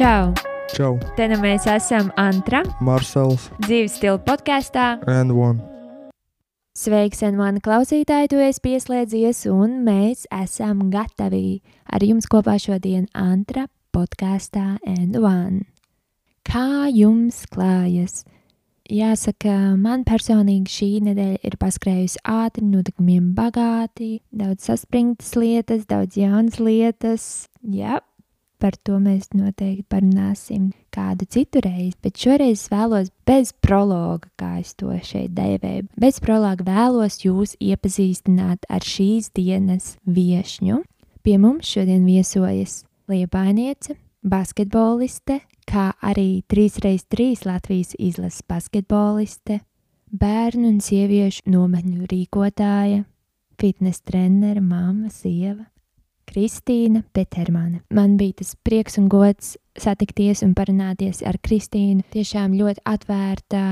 Čau! Čau, Te nu mēs esam Antra, Marsels dzīves stila podkāstā. and One. Sveiks, un mani klausītāji, tu esi pieslēdzies, un mēs esam gatavi ar jums kopā šodien Antra podkāstā and One. Kā jums klājas? Jāsaka, man personīgi šī nedēļa ir paskrējusi ātri, notikumiem bagāti, daudz saspringtas lietas, daudz jaunas lietas. Jā, par to mēs noteikti parunāsim kādu citu reizi, bet šoreiz vēlos bez prologa, kā es to šeit devēju. Bez prologa vēlos jūs iepazīstināt ar šīs dienas viesņu. Pie mums šodien viesojas Liepainiece, basketboliste, kā arī 3x3 Latvijas izlases basketboliste, bērnu un sieviešu nometņu rīkotāja, fitnes trenere, mamma, sieva. Kristīna Petermane. Man bija tas prieks un gods satikties un parunāties ar Kristīnu. Tiešām ļoti atvērta,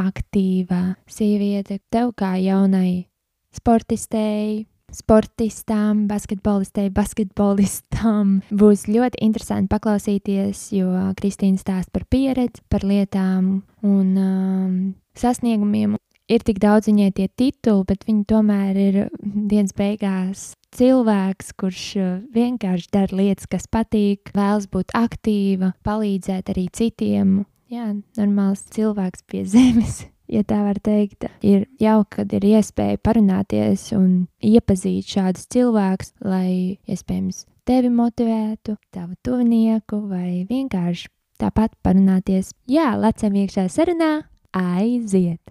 aktīva sieviete. Tev kā jaunai sportistei, sportistām, basketbolistei, basketbolistām būs ļoti interesanti paklausīties, jo Kristīna stāsta par pieredzi, par lietām un um, sasniegumiem. Ir tik daudz viņai tie tituli, bet viņa tomēr ir dienas beigās cilvēks, kurš uh, vienkārši dara lietas, kas patīk, vēlas būt aktīva, palīdzēt arī citiem. Jā, normāls cilvēks pie zemes, ja tā var teikt. Ir jauki, kad ir iespēja parunāties un iepazīt šādus cilvēkus, lai iespējams tevi motivētu, tavu tuvinieku vai vienkārši tāpat parunāties. Jā, lecam iekšā sarunā, aiziet!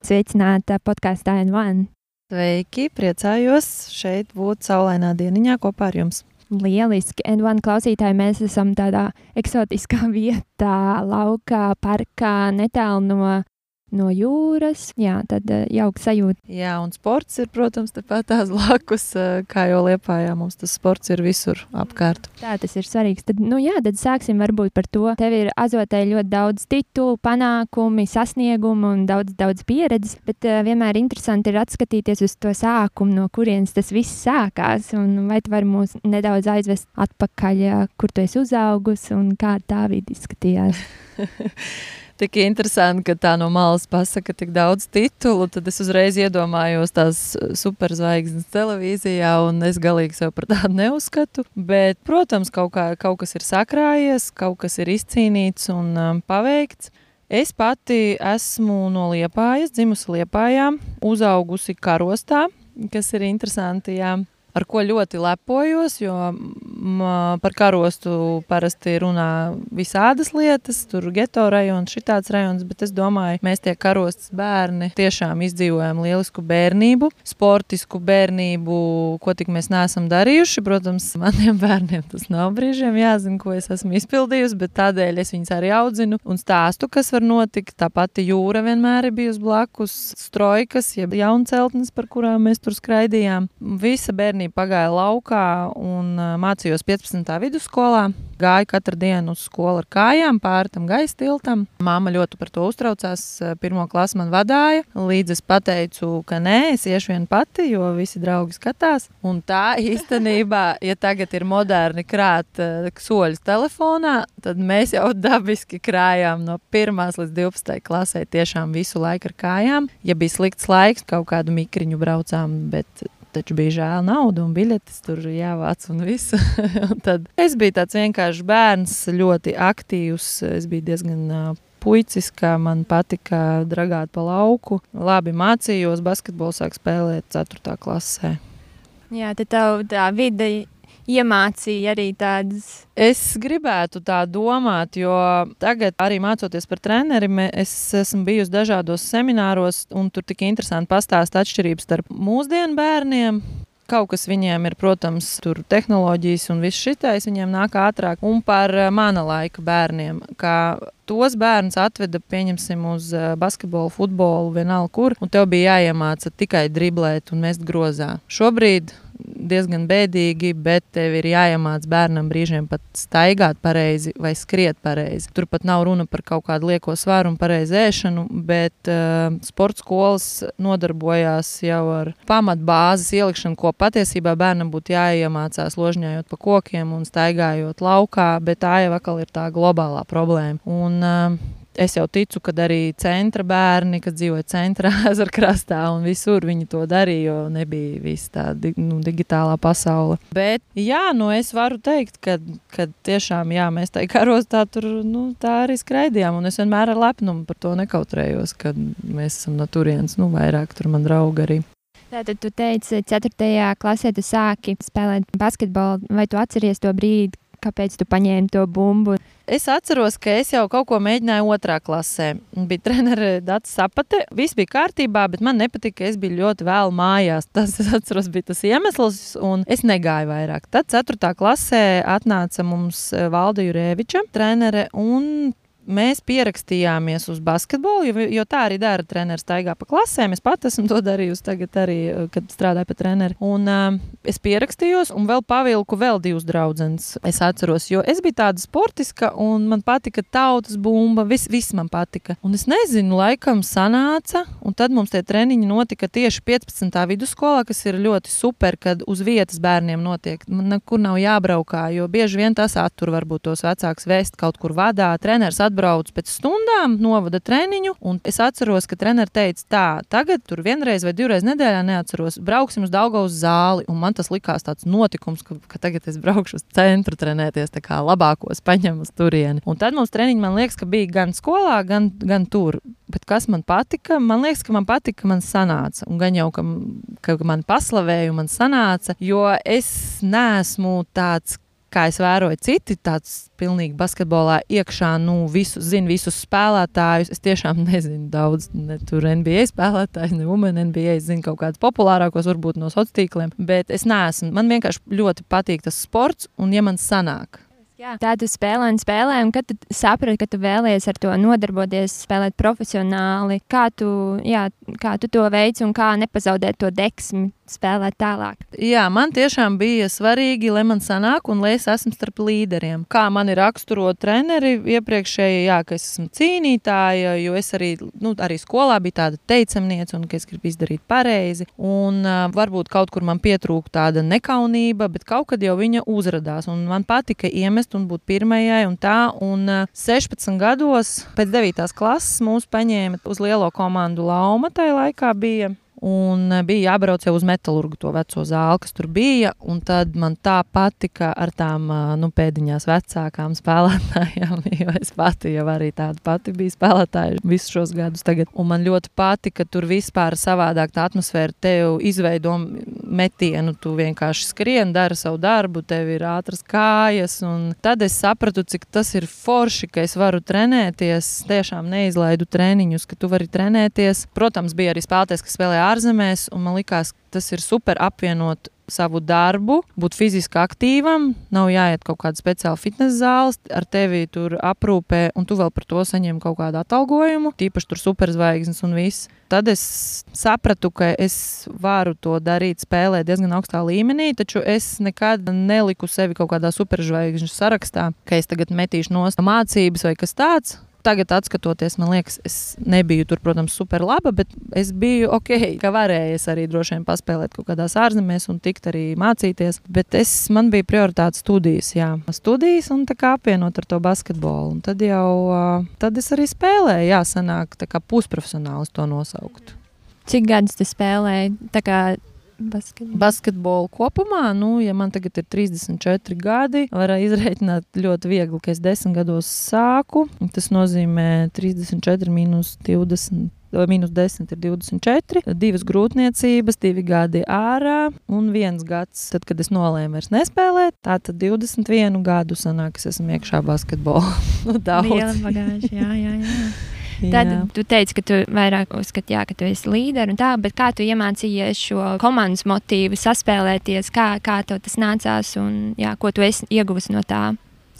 Sveicināta podkāstā N1! Sveiki, priecājos šeit būt saulainā dieniņā kopā ar jums. Lieliski. N1 klausītāji, mēs esam tādā eksotiskā vietā, laukā, parkā, netālu no, no jūras. Jā, tad uh, jauka sajūta. Jā, un sports ir, protams, tepat tās blakus, eh, kā jau liepājā. Mums tas sports ir visur apkārt. Tā tas ir svarīgs. Tad, nu jā, tad sāksim varbūt par to. Tev ir azotē ļoti daudz titulu, panākumi, sasniegumu un daudz, daudz pieredzes, bet uh, vienmēr interesanti ir atskatīties uz to sākumu, no kurienes tas viss sākās. Un vai tu vari mūs nedaudz aizvest atpakaļ, kur tu esi uzaugusi un kā tā vidi izskatījās? Tik interesanti, ka tā no malas pasaka tik daudz titulu, tad es uzreiz iedomājos tās superzvaigznes televīzijā, un es galīgi sev par tādu neuzskatu. Bet, protams, kaut, kā, kaut kas ir sakrājies, kaut kas ir izcīnīts un um, paveikts. Es pati esmu no Liepājas, dzimusi Liepājā, uzaugusi karostā, kas ir interesanti. Jā. Ar ko ļoti lepojos, jo m, par karostu parasti runā visādas lietas, tur geto rajons, šitāds rajons, bet es domāju, mēs tie karostas bērni tiešām izdzīvojam lielisku bērnību, sportisku bērnību, ko tik mēs neesam darījuši. Protams, maniem bērniem tas nav brīžiem jāzina, ko es esmu izpildījusi, bet tādēļ es viņus arī audzinu un stāstu, kas var notikt. Tā pati jūra vienmēr ir bijusi blakus, strojkas, jeb jaunceltnes, par kurām mēs tur skraidījām. Visa bērnība pagāja laukā un mācījos 15. vidusskolā. Gāju katru dienu uz skolu ar kājām, pāri tam gaisa tiltam. Māma ļoti par to uztraucās. Pirmo klasi man vadīja. Līdz es pateicu, ka nē, es iešu vien pati, jo visi draugi skatās. Un tā īstenībā, ja tagad ir moderni krāt soļus telefonā, tad mēs jau dabiski krājām no 1 līdz 12 klasē tiešām visu laiku ar kājām. Ja bija slikts laiks, kaut kādu mikriņu braucām, bet taču bija žēl naudu un biļetes tur jāvāc un viss. un tad es biju tāds vienkāršs bērns, ļoti aktīvs. Es biju diezgan puicis, kā man patika dragāt pa lauku. Labi mācījos, basketbolu sāk spēlēt 4. klasē. Jā, tad tev tā vide iemācīja arī tādas. Es gribētu tā domāt, jo tagad, arī mācoties par treneri, es esmu bijusi dažādos semināros, un tur tik interesanti pastāstīt atšķirības starp mūsdienu bērniem. Kaut kas viņiem ir, protams, tur tehnoloģijas un viss šitais viņiem nāk ātrāk. Un par eh, mana laika bērniem, kā tos bērnus atveda, pieņemsim, uz eh, basketbolu, futbolu, vienalga kur, un tev bija jāiemāca tikai driblēt un mest grozā. Šobrīd diezgan bēdīgi, bet tev ir jāiemāc bērnam brīžiem pat staigāt pareizi vai skriet pareizi. Tur pat nav runa par kaut kādu lieko svaru un pareizu ēšanu, bet uh, sports skolas nodarbojās jau ar pamatbāzes ielikšanu, ko patiesībā bērnam būtu jāiemācās ložņājot pa kokiem un staigājot laukā, bet tā jau atkal ir tā globālā problēma. Un, uh, es jau ticu, ka arī centra bērni, kas dzīvoja centrā, ezera krastā un visur viņi to darīja, jo nebija visa tā di nu, digitālā pasaule. Bet, jā, nu es varu teikt, ka, ka tiešām jā, mēs tajā karostā tur nu, tā arī skraidījām. Un es vienmēr ar lepnumu par to nekautrējos, kad mēs esam no turienes, nu, vairāk tur man draugi arī. Tātad, tu teici, 4. klasē tu sāki spēlēt basketbolu. Vai tu atceries to brīdi, kāpēc tu paņēmi to bumbu? Es atceros, ka es jau kaut ko mēģināju otrā klasē. Bija treneris Dārts Sapate. Viss bija kārtībā, bet man nepatika, ka es biju ļoti vēlu mājās. Tas, es atceros, bija tas iemesls, un es negāju vairāk. Tad 4. klasē atnāca mums Valda Jurēviča trenere, un mēs pierakstījāmies uz basketbolu, jo, jo tā arī dara treneris. Staigā pa klasēm. Es pat esmu to darījusi tagad, arī, eh, kad strādāju pie trenera. Un uh, es pierakstījos, un vēl pavilku vēl divus draugus. Es atceros, jo es biju tāda sportiska, un man patika tautas bumba. Viss, viss man patika. Un es nezinu, laikam sanāca, un tad mums tie treniņi notika tieši 15. vidusskolā, kas ir ļoti super, kad uz vietas bērniem notiek. Man nekur nav jābraukā, jo bieži vien tas attur varbūt tos vecākus vēst kaut kur vadā. Treneris atbrauc atbraucu pēc stundām, novada treniņu, un es atceros, ka treneris teica, tā, tagad tur vienreiz vai divreiz nedēļā neatceros, brauksim uz Daugaus zāli, un man tas likās tāds notikums, ka, ka tagad es braukšu uz centru trenēties, tā kā labākos paņem uz turieni. Un tad mums treniņi, man liekas, ka bija gan skolā, gan, gan tur. Bet kas man patika? Man liekas, ka man patika, ka man sanāca. Un gan jau, ka, ka man paslavēja, man sanāca, jo es neesmu tāds kā es vēroju, citi tāds pilnīgi basketbolā iekšā, nu, visu, zinu visus spēlētājus. Es tiešām nezinu daudz, ne tur NBA spēlētājus, ne Women NBA. Es zinu kaut kādus populārākos, varbūt no sociāliem tīkliem, bet es neesmu. Man vienkārši ļoti patīk tas sports, un ja man sanāk. Jā. Tā tu spēlē un spēlē, un kad tu saprati, ka tu vēlies ar to nodarboties, spēlēt profesionāli, kā tu, jā, kā tu to veici un kā nepazaudēt to deksmi spēlēt tālāk. Jā, man tiešām bija svarīgi, lai man sanāk un lai es esmu starp līderiem. Kā man ir raksturo treneri iepriekšēji, jā, ka es esmu cīnītāja, jo es arī, nu, arī skolā biju tāda teicamniece un ka es gribu izdarīt pareizi. Un uh, varbūt kaut kur man pietrūka tāda nekaunība, bet kaut kad jau viņa uzrādījās. Man patika iemest un būt pirmajai un tā. Un uh, 16 gados pēc 9. klases mūs paņēma uz lielo komandu Lauma tajā laikā bija. Un e, bija jābrauc jau uz metālurgu, to veco zāli, kas tur bija. Tad man tā patika ar tām e, nu, pēdiņās vecākām spēlētājām, jo es pati jau arī tāda pati biju spēlētāja visus šos gadus. Tagad. Un man ļoti patika, ka tur vispār savādāk tā atmosfēra tev izveido metienu. Tu vienkārši skrieni, dari savu darbu, tev ir ātras kājas. Tad es sapratu, cik tas ir forši, ka es varu trenēties. Tiešām neizlaidu treniņus, ka tu vari trenēties. Protams, bija arī spēlētājs, kas spēlēja ārzemēs, un man liekas, tas ir super apvienot savu darbu, būt fiziski aktīvam, nav jāiet kaut kāda speciāla fitnesa zāles, ar tevi tur aprūpē, un tu vēl par to saņem kaut kādu atalgojumu, tīpaši tur superzvaigznes un viss. Tad es sapratu, ka es varu to darīt, spēlēt diezgan augstā līmenī, taču es nekad neliku sevi kaut kādā superzvaigžņu sarakstā, ka es tagad metīšu no mācības vai kas tāds tagad, skatoties, man liekas, es nebiju tur, protams, super laba, bet es biju ok, ka varēju arī droši vien paspēlēt kaut kādās ārzemēs un tikt arī mācīties. Bet es, man bija prioritāte studijas, jā, studijas un tā kā apvienot ar to basketbolu. Un tad jau tad es arī spēlēju, jā, sanāk, tā kā pusprofesionāls to nosaukt. Cik gadus tu spēlēji? Basketbolu. Basketbolu kopumā, nu, ja man tagad ir 34 gadi, var izreikināt ļoti viegli, ka es 10 gados sāku. Tas nozīmē 34 minus 20. Minus 10 ir 24, divas grūtniecības, divi gadi ārā un viens gads, tad, kad es nolēmu vairs nespēlēt. Tātad 21 gadu sanāk, es esmu iekšā basketbolā. nu, daudz. Liela bagāža, jā, jā, jā. Tad jā. tu teici, ka tu vairāk uzskati, jā, ka tu esi līderis un tā, bet kā tu iemācījies šo komandas motīvu saspēlēties, kā, kā tev tas nācās un jā, ko tu esi ieguvis no tā?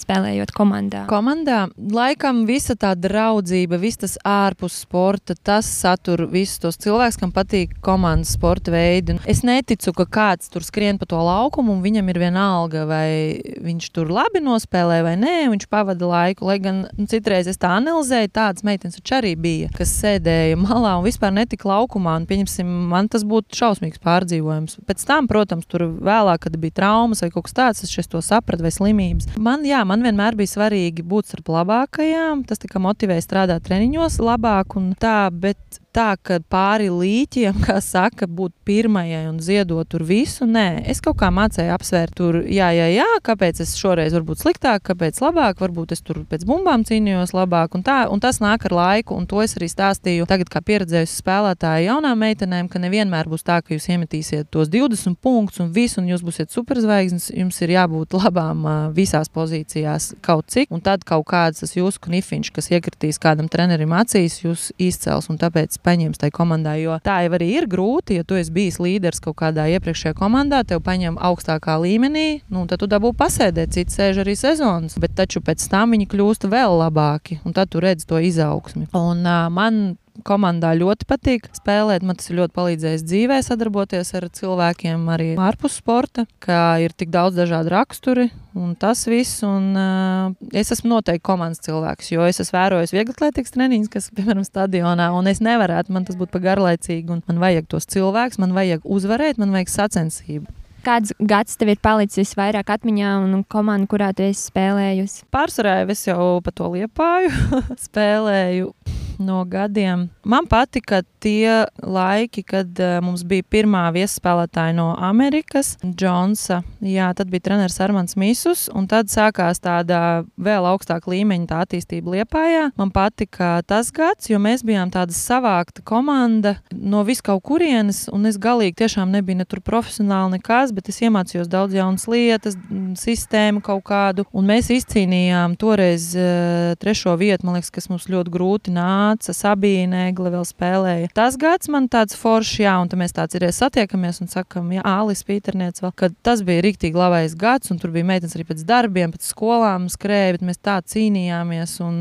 Spēlējot komandā? Komandā laikam visa tā draudzība, viss tas ārpus sporta, tas satur visus tos cilvēkus, kam patīk komandas sporta veidi. Es neticu, ka kāds tur skrien pa to laukumu un viņam ir viena alga, vai viņš tur labi nospēlē vai nē, viņš pavada laiku. Lai gan nu, citreiz es tā analizēju, tādas meitenes arī bija, kas sēdēja malā un vispār netika laukumā. Un, pieņemsim, man tas būtu šausmīgs pārdzīvojums. Pēc tam, protams, tur vēlāk, kad bija traumas vai kaut kas tāds, es to sapratu, vai slimības. Man, jā, man vienmēr bija svarīgi būt starp labākajām. Tas motivēja strādāt treniņos labāk un tā, bet tā, ka pāri līķiem, kā saka, būt pirmajai un ziedot tur visu. Nē, es kaut kā mācīju apsvērt, tur, jā, jā, jā, kāpēc es šoreiz varbūt sliktāk, kāpēc labāk, varbūt es tur pēc bumbām cīnījos labāk. Un, tā, un tas nāk ar laiku, un to es arī stāstīju tagad, kā pieredzējusi spēlētāja jaunām meitenēm, ka nevienmēr būs tā, ka jūs iemetīsiet tos 20 punktus un visu, un jūs būsiet superzvaigznes. Jums ir jābūt labām visās pozīcijās kaut cik, un tad kaut kāds tas jūsu knifiņš, kas iekritīs kādam trenerim acīs, jūs izcels. Un tāpēc paņems tajā komandā. Jo tā jau arī ir grūti, ja tu esi bijis līderis kaut kādā iepriekšējā komandā, tev paņem augstākā līmenī, nu, tad tu dabū pasēdēt, cits sēž arī sezonas. Bet taču pēc tam viņi kļūst vēl labāki, un tad tu redz to izaugsmi. Un, uh, man komandā ļoti patīk spēlēt. Man tas ir ļoti palīdzējis dzīvē, sadarboties ar cilvēkiem arī ārpus sporta, kā ir tik daudz dažādu raksturi. Un tas viss, un uh, es esmu noteikti komandas cilvēks, jo es esmu vērojis vieglatlētīgas treniņus, kas, piemēram, stadionā, un es nevarētu, man tas būtu par garlaicīgi, un man vajag tos cilvēkus, man vajag uzvarēt, man vajag sacensību. Kāds gads tev ir palicis vairāk atmiņā un komanda, kurā tu esi spēlējusi? Pārsvarā es jau pa to liepāju, spēlēju no gadiem. Man patika tie laiki, kad uh, mums bija pirmā viesspēlētāja no Amerikas, Džonsa. Jā, tad bija treneris Armāns Mīsus, un tad sākās tāda vēl augstāka līmeņa tā attīstība Liepājā. Man patika tas gads, jo mēs bijām tāda savākta komanda no vis kaut kurienes, un es galīgi tiešām nebiju ne tur profesionāli nekas, bet es iemācījos daudz jaunas lietas, sistēmu kaut kādu, un mēs izcīnījām toreiz uh, trešo vietu, man liekas, kas mums ļoti grūti nāca nāca Sabīne, Egle vēl spēlēja. Tas gads man tāds foršs, jā, un mēs tāds ir satiekamies un sakam, jā, Alis Pīterniec vēl, kad tas bija riktīgi labais gads, un tur bija meitenes arī pēc darbiem, pēc skolām skrēja, bet mēs tā cīnījāmies, un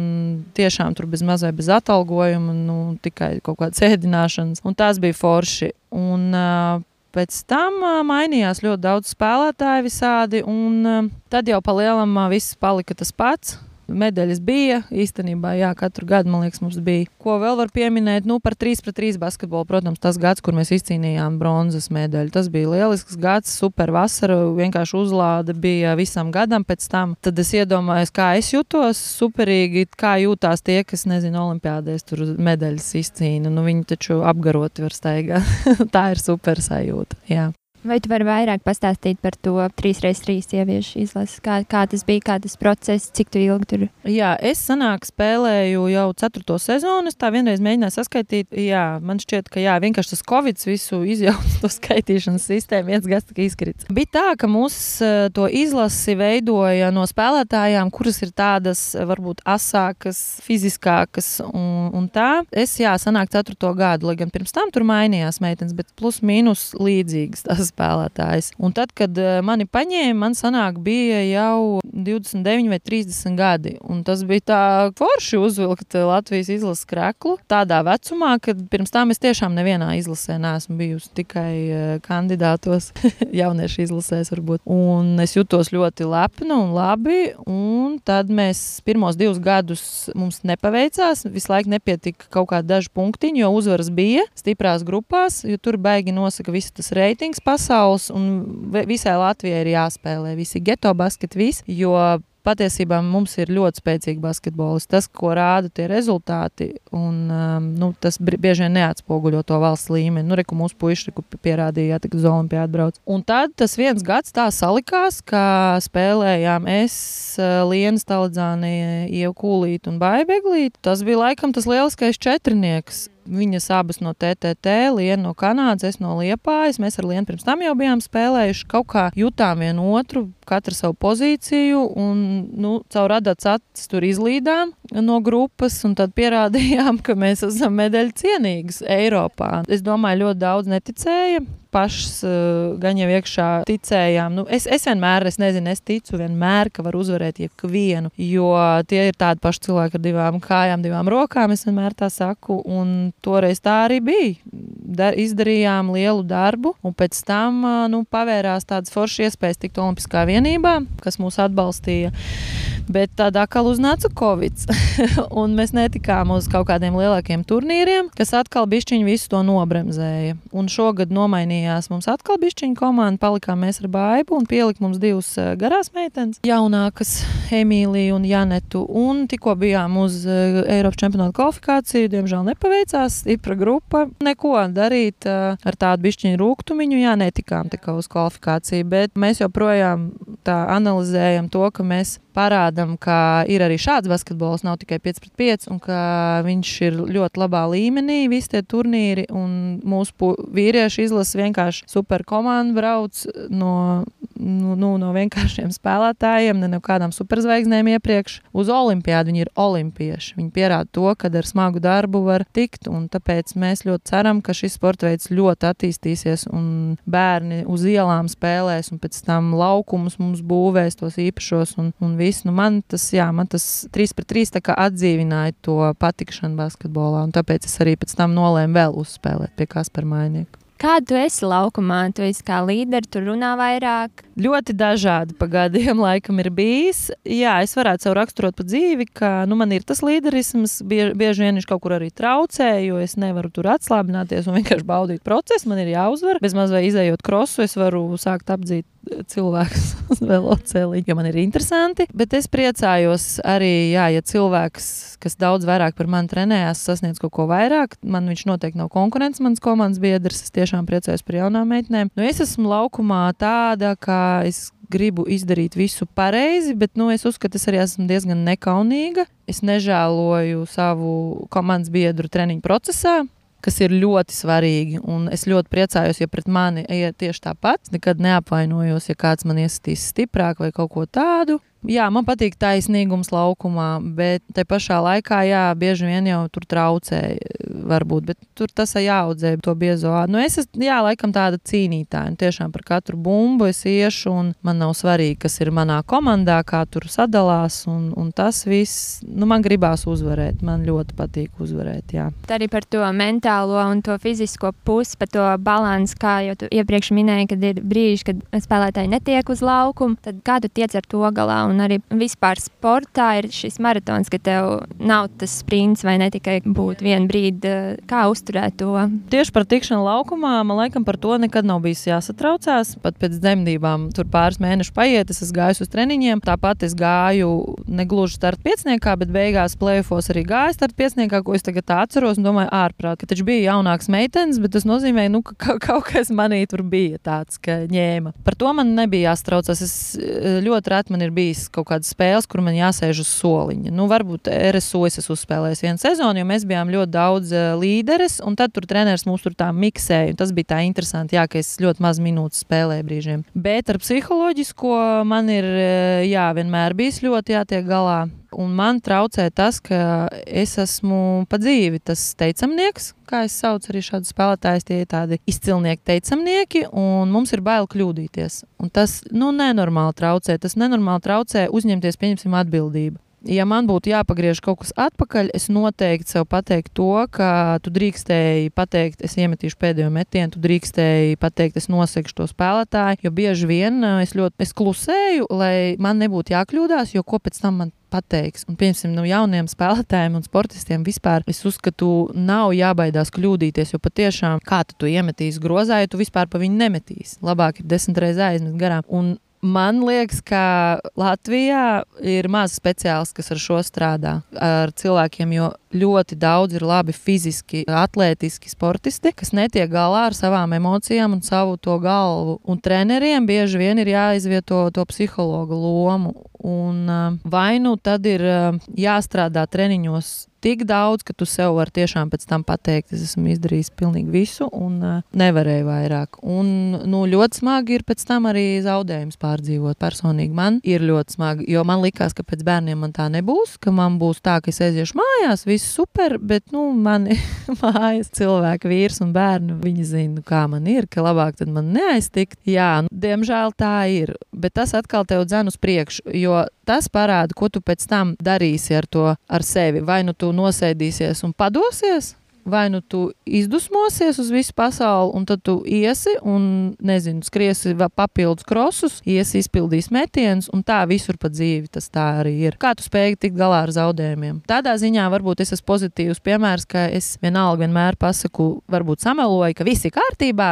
tiešām tur bez mazai bez atalgojuma, nu, tikai kaut kādas ēdināšanas, un tas bija forši. Un, uh, Pēc tam uh, mainījās ļoti daudz spēlētāju visādi, un uh, tad jau pa lielam uh, viss palika tas pats medaļas bija. Īstenībā, jā, katru gadu, man liekas, mums bija. Ko vēl var pieminēt? Nu, par 3 pret 3 basketbolu, protams, tas gads, kur mēs izcīnījām bronzas medaļu. Tas bija lielisks gads, super vasara, vienkārši uzlāde bija visam gadam pēc tam. Tad es iedomājos, kā es jutos superīgi, kā jūtās tie, kas, nezinu, olimpiādēs tur medaļas izcīna. Nu, viņi taču apgaroti var staigāt. Tā ir super sajūta. Jā. Vai tu vari vairāk pastāstīt par to 3x3 sieviešu izlasi? Kā, kā tas bija, kā tas process, cik ilgi tur? Jā, es sanāk spēlēju jau ceturto sezonu. Es tā vienreiz mēģināju saskaitīt. Jā, man šķiet, ka jā, vienkārši tas Covid visu izjauca to skaitīšanas sistēmu. Viens gads tika izkrits. Bija tā, ka mūs eh, to izlasi veidoja no spēlētājām, kuras ir tādas varbūt asākas, fiziskākas un, un tā. Es jā, sanāk ceturto gadu, lai gan pirms tam tur mainījās meitenes, bet plus mīnus līdzīgas. Tas spēlētājs. Un tad, kad eh, mani paņēma, man sanāk, bija jau 29 vai 30 gadi. Un tas bija tā forši uzvilkt Latvijas izlases kreklu tādā vecumā, kad pirms tam es tiešām nevienā izlasē neesmu bijusi tikai eh, kandidātos, jauniešu izlasēs varbūt. Un es jutos ļoti lepna un labi. Un tad mēs pirmos divus gadus mums nepaveicās. Visu laiku nepietika kaut kādi daži punktiņi, jo uzvaras bija stiprās grupās, jo tur baigi nosaka visu tas reitings pasaules, un visai Latvijai ir jāspēlē visi geto basketi, visi, jo patiesībā mums ir ļoti spēcīgi basketbolisti. Tas, ko rāda tie rezultāti, un, um, nu, tas bieži vien neatspoguļo to valsts līmeni. Nu, reku, mūsu puiši pierādīja, ka uz Olimpiju atbrauc. Un tad tas viens gads tā salikās, ka spēlējām es, uh, Lienas Taladzāni, Ievkūlīt un Baibeglīt. Tas bija laikam tas lieliskais četrnieks. Viņas abas no TTT, Liena no Kanādas, es no Liepājas. Mēs ar Lienu pirms tam jau bijām spēlējuši. Kaut kā jutām vienu otru, katra savu pozīciju, un nu, caur radats acis tur izlīdām no grupas, un tad pierādījām, ka mēs esam medaļu cienīgas Eiropā. Es domāju, ļoti daudz neticēja pašas uh, gan jau iekšā ticējām. Nu, es, es vienmēr, es nezinu, es ticu vienmēr, ka var uzvarēt jebvienu, jo tie ir tādi paši cilvēki ar divām kājām, divām rokām. Es vienmēr tā saku, un toreiz tā arī bija. Dar, izdarījām lielu darbu, un pēc tam uh, nu, pavērās tādas foršas iespējas tikt Olimpiskā vienībā, kas mūs atbalstīja. Bet tādā kā uznāca Covid, un mēs netikām uz kaut kādiem lielākiem turnīriem, kas atkal bišķiņu visu to nobremzēja. Un šogad nomainījās mums atkal bišķiņu komanda, palikām mēs ar baibu un pielika mums divas eh, garās meitenes, jaunākas, Emīliju un Janetu. Un tikko bijām uz uh, Eiropas čempionāta kvalifikāciju, diemžēl nepaveicās, stipra grupa, neko darīt uh, ar tādu bišķiņu rūgtumiņu, jā, netikām tikai uz kvalifikāciju, bet mēs joprojām tā analizējam to, ka mēs parādām, ka ir arī šāds basketbols, nav tikai 5 pret 5, un ka viņš ir ļoti labā līmenī, visi tie turnīri, un mūsu vīrieši izlasa vienkārši super komandu, brauc no, nu, nu, no vienkāršiem spēlētājiem, ne no kādām superzvaigznēm iepriekš uz olimpiādu. Viņi ir olimpieši. Viņi pierāda to, ka ar smagu darbu var tikt, un tāpēc mēs ļoti ceram, ka šis sporta veids ļoti attīstīsies, un bērni uz ielām spēlēs, un pēc tam laukumus mums būvēs tos īpašos un, un viss. Nu, man tas, jā, man tas 3 pret 3 atdzīvināja to patikšanu basketbolā. Tāpēc es arī pēc tam nolēmu vēl uzspēlēt pie Kaspara Mainīka. Kāda tu esi laukumā? Tu esi kā līderis, tur runā vairāk. Ļoti dažādi pagadiem laikam ir bijis. Jā, es varētu sev raksturot pa dzīvi, ka nu, man ir tas līderisms. Bieži, bieži vien viņš kaut kur arī traucē, jo es nevaru tur atslābināties un vienkārši baudīt procesu. Man ir jāuzvar. Bez maz vai izējot krosu, es varu sākt apdzīt cilvēks uz velosipēda, jo man ir interesanti. Bet es priecājos arī, jā, ja cilvēks, kas daudz vairāk par mani trenējās, sasniedz kaut ko vairāk, man viņš noteikti nav konkurents, mans komandas biedrs. Es tiešām priecājos par jaunām meitenēm. Nu, es esmu laukumā tāda, ka es gribu izdarīt visu pareizi, bet nu, es uzskatu, ka es arī esmu diezgan nekaunīga. Es nežēloju savu komandas biedru treniņu procesā kas ir ļoti svarīgi. Un es ļoti priecājos, ja pret mani iet tieši tāpat. Nekad neapvainojos, ja kāds man iesitīs stiprāk vai kaut ko tādu. Jā, man patīk taisnīgums laukumā, bet te pašā laikā, jā, bieži vien jau tur traucē, varbūt, bet tur tas jāaudzē to biezo. Nu, es esmu, jā, laikam tāda cīnītāja, un tiešām par katru bumbu es iešu, un man nav svarīgi, kas ir manā komandā, kā tur sadalās, un, un tas viss, nu, man gribās uzvarēt, man ļoti patīk uzvarēt, jā. Tā arī par to mentālo un to fizisko pusi, par to balansu, kā jau tu iepriekš minēji, kad ir brīži, kad spēlētāji netiek uz laukumu, tad kā tu tiec ar to galā? Un arī vispār sportā ir šis maratons, ka tev nav tas sprints vai ne tikai būt vienu brīdi, kā uzturēt to. Tieši par tikšanu laukumā man laikam par to nekad nav bijis jāsatraucās. Pat pēc dzemdībām tur pāris mēnešu paiet, es gājis uz treniņiem. Tāpat es gāju negluži starta piecniekā, bet beigās plēfos arī gāju starta piecniekā, ko es tagad atceros un domāju ārprāt, ka taču bija jaunāks meitenes, bet tas nozīmē, nu, ka kaut kas manī tur bija tāds, ka ņēma. Par to man nebija jāstraucas. Es ļoti reti man ir bijis bijis kaut kādas spēles, kur man jāsēž uz soliņa. Nu, varbūt RSU es esmu uzspēlējis vienu sezonu, jo mēs bijām ļoti daudz uh, līderis, un tad tur treneris mūs tur tā miksēja. Tas bija tā interesanti, jā, ka es ļoti maz minūtes spēlēju brīžiem. Bet ar psiholoģisko man ir jā, vienmēr bijis ļoti jātiek galā. Un man traucē tas, ka es esmu pa dzīvi tas teicamnieks, kā es saucu arī šādus spēlētājus. Tie ir tādi izcilnieki, teicamnieki, un mums ir bail kļūdīties. Un tas nu, nenormāli traucē. Tas nenormāli traucē uzņemties, pieņemsim, atbildību ja man būtu jāpagriež kaut kas atpakaļ, es noteikti sev pateiktu to, ka tu drīkstēji pateikt, es iemetīšu pēdējo metienu, tu drīkstēji pateikt, es nosegšu to spēlētāju. Jo bieži vien es ļoti es klusēju, lai man nebūtu jākļūdās, jo ko pēc tam man pateiks. Un, piemēram, no jauniem spēlētājiem un sportistiem vispār es uzskatu, nav jābaidās kļūdīties, jo patiešām kā tu to iemetīsi grozā, ja tu vispār pa viņu nemetīsi. Labāk ir desmit reizes aizmest garām. Un Man liekas, ka Latvijā ir maz speciālistu, kas ar šo strādā. Ar cilvēkiem, jo ļoti daudz ir labi fiziski, atletiski sportisti, kas netiek galā ar savām emocijām un savu to galvu. Un treneriem bieži vien ir jāizvieto to psihologa lomu. Un, vai nu tad ir jāstrādā treniņos tik daudz, ka tu sev vari tiešām pēc tam pateikt, es esmu izdarījis pilnīgi visu un uh, nevarēju vairāk. Un nu, ļoti smagi ir pēc tam arī zaudējums pārdzīvot. Personīgi man ir ļoti smagi, jo man likās, ka pēc bērniem man tā nebūs, ka man būs tā, ka es aiziešu mājās, viss super, bet nu, mani mājas cilvēki, vīrs un bērni, viņi zina, kā man ir, ka labāk tad man neaiztikt. Jā, nu, diemžēl tā ir, bet tas atkal tev dzen uz priekšu, jo tas parāda, ko tu pēc tam darīsi ar to ar sevi. Vai nu tu nosēdīsies un padosies, vai nu tu izdusmosies uz visu pasauli, un tad tu iesi un, nezinu, skriesi papildus krosus, iesi izpildīs metienus, un tā visur pa dzīvi tas tā arī ir. Kā tu spēj tikt galā ar zaudējumiem? Tādā ziņā varbūt es esmu pozitīvs piemērs, ka es vienalga vienmēr pasaku, varbūt sameloju, ka viss ir kārtībā,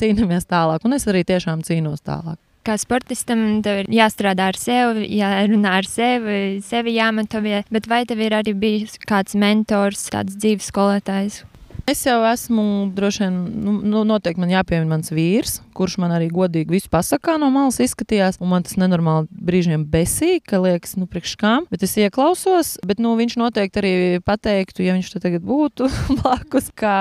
cīnāmies tālāk, un es arī tiešām cīnos tālāk kā sportistam, tev ir jāstrādā ar sevi, jārunā ar sevi, sevi jāmotivē. Bet vai tev ir arī bijis kāds mentors, kāds dzīves skolotājs? Es jau esmu droši vien, nu, nu, noteikti man jāpiemina mans vīrs, kurš man arī godīgi visu pasakā no malas izskatījās. Un man tas nenormāli brīžiem besīk, ka liekas, nu, priekš kām. Bet es ieklausos, bet nu, viņš noteikti arī pateiktu, ja viņš te tagad būtu blakus, ka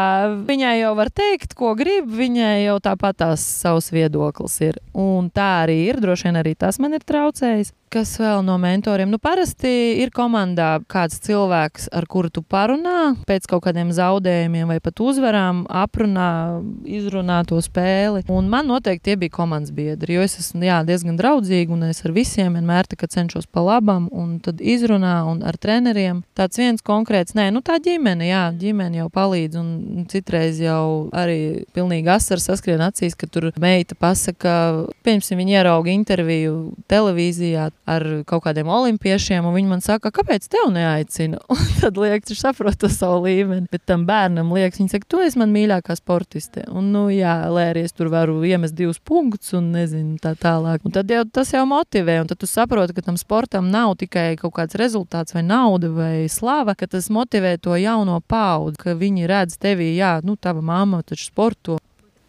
viņai jau var teikt, ko grib, viņai jau tāpat tās savs viedoklis ir. Un tā arī ir, droši vien arī tas man ir traucējis. Kas vēl no mentoriem? Nu, parasti ir komandā kāds cilvēks, ar kuru tu parunā pēc kaut kādiem zaudējumiem vai pat uzvarām, aprunā, izrunā to spēli. Un man noteikti tie bija komandas biedri, jo es esmu jā, diezgan draudzīga un es ar visiem vienmēr cenšos pa labam un tad izrunā un ar treneriem. Tāds viens konkrēts, nē, nu tā ģimene, jā, ģimene jau palīdz un citreiz jau arī pilnīgi asars saskrien acīs, ka tur meita pasaka, piemēram, viņa ierauga interviju televīzijā ar kaut kādiem olimpiešiem, un viņi man saka, kāpēc tev neaicina? Un tad liekas, viņš saprot to savu līmeni. Bet tam bērnam liekas, viņš saka, tu esi man mīļākā sportiste. Un, nu, jā, lai arī es tur varu iemest divus punktus, un nezinu, tā tālāk. Un tad jau tas jau motivē, un tad tu saproti, ka tam sportam nav tikai kaut kāds rezultāts, vai nauda, vai slava, ka tas motivē to jauno paudzi, ka viņi redz tevī, jā, nu, tava mamma taču sporto.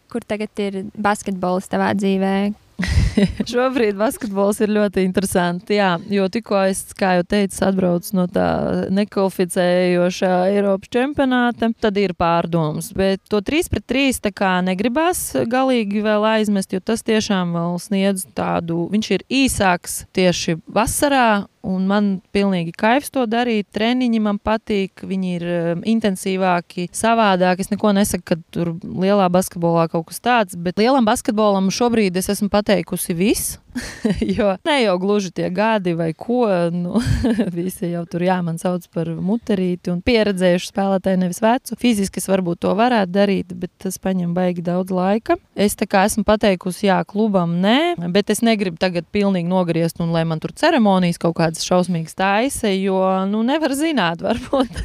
Kur tagad ir basketbols tavā dzīvē? Šobrīd basketbols ir ļoti interesants. Jā, jo tikko es, kā jau teicu, atbraucu no tā nekvalificējošā Eiropas čempionāta, tad ir pārdomas. Bet to 3 pret 3 tā kā negribās galīgi vēl aizmest, jo tas tiešām vēl sniedz tādu, viņš ir īsāks tieši vasarā Un man pilnīgi kaivs to darīt. Treniņi man patīk, viņi ir um, intensīvāki, savādāki. Es neko nesaku, ka tur lielā basketbolā kaut kas tāds, bet lielam basketbolam šobrīd es esmu pateikusi viss. jo ne jau gluži tie gadi vai ko. Nu, visi jau tur jā, man sauc par muterīti un pieredzējušu spēlētāju, nevis vecu. Fiziski es varbūt to varētu darīt, bet tas paņem baigi daudz laika. Es tā kā esmu pateikusi, jā, klubam nē, bet es negribu tagad pilnīgi nogriezt un lai man tur ceremonijas kaut kādas šausmīgas taisa, jo, nu, nevar zināt, varbūt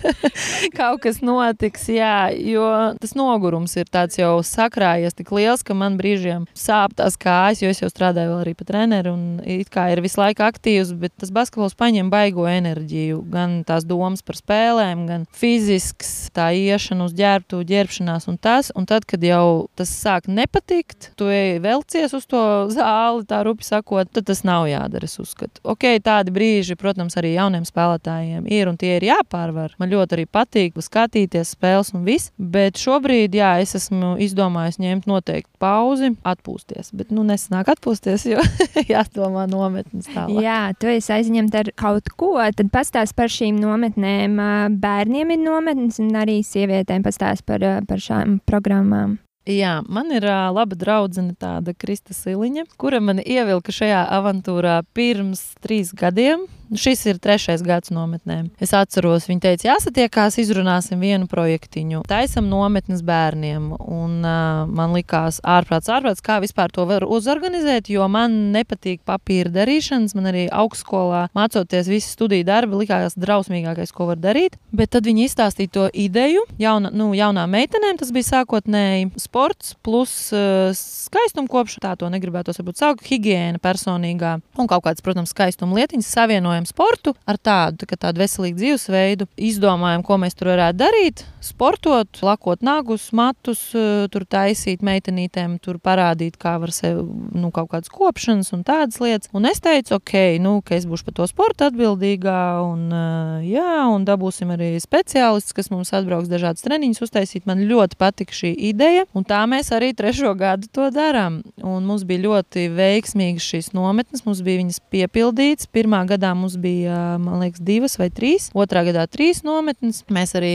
kaut kas notiks, jā, jo tas nogurums ir tāds jau sakrājies tik liels, ka man brīžiem sāp tās kājas, jo es jau strādāju vēl arī pat treneri un it kā ir visu laiku aktīvs, bet tas basketbols paņem baigo enerģiju. Gan tās domas par spēlēm, gan fizisks, tā iešana uz ģērbtu, ģērbšanās un tas. Un tad, kad jau tas sāk nepatikt, tu ej velcies uz to zāli, tā rupi sakot, tad tas nav jādara. Es uzskatu, ok, tādi brīži, protams, arī jauniem spēlētājiem ir un tie ir jāpārvar. Man ļoti arī patīk skatīties spēles un viss, bet šobrīd, jā, es esmu izdomājis ņemt noteikti pauzi, atpūsties. Bet, nu, nesanāk atpūsties, jo jādomā nometnes tālāk. Jā, tu esi aizņemta ar kaut ko. Tad pastāst par šīm nometnēm. Bērniem ir nometnes un arī sievietēm pastāst par, par šām programmām. Jā, man ir uh, laba draudzene, tāda Krista Siliņa, kura man ievilka šajā avantūrā pirms trīs gadiem. Šis ir trešais gads nometnēm. Es atceros, viņa teica, jāsatiekās, izrunāsim vienu projektiņu. Taisam nometnes bērniem. Un, uh, man likās ārprāts, ārprāts, kā vispār to var uzorganizēt, jo man nepatīk papīra darīšanas. Man arī augstskolā mācoties visu studiju darbu, likās drausmīgākais, ko var darīt. Bet tad viņi izstāstīja to ideju. Jauna, nu, jaunām meitenēm tas bija sākotnēji sports plus uh, skaistumkopšana. Tā to negribētu saukt, higiēna personīgā un kaut kādas, protams, skaistuma lietiņas savienojam domājam sportu ar tādu, tā tādu veselīgu dzīvesveidu. Izdomājam, ko mēs tur varētu darīt. Sportot, lakot nagus, matus, eh, tur taisīt meitenītēm, tur parādīt, kā var sev nu, kaut kādas kopšanas un tādas lietas. Un es teicu, ok, nu, ka es būšu par to sportu atbildīgā. Un, eh, jā, un dabūsim arī speciālistus, kas mums atbrauks dažādas treniņus uztaisīt. Man ļoti patika šī ideja, un tā mēs arī trešo gadu to darām. Un mums bija ļoti veiksmīgas šīs nometnes, mums bija viņas piepildītas. Pirmā gadā mums bija, man liekas, divas vai trīs, otrā gadā trīs nometnes. Mēs arī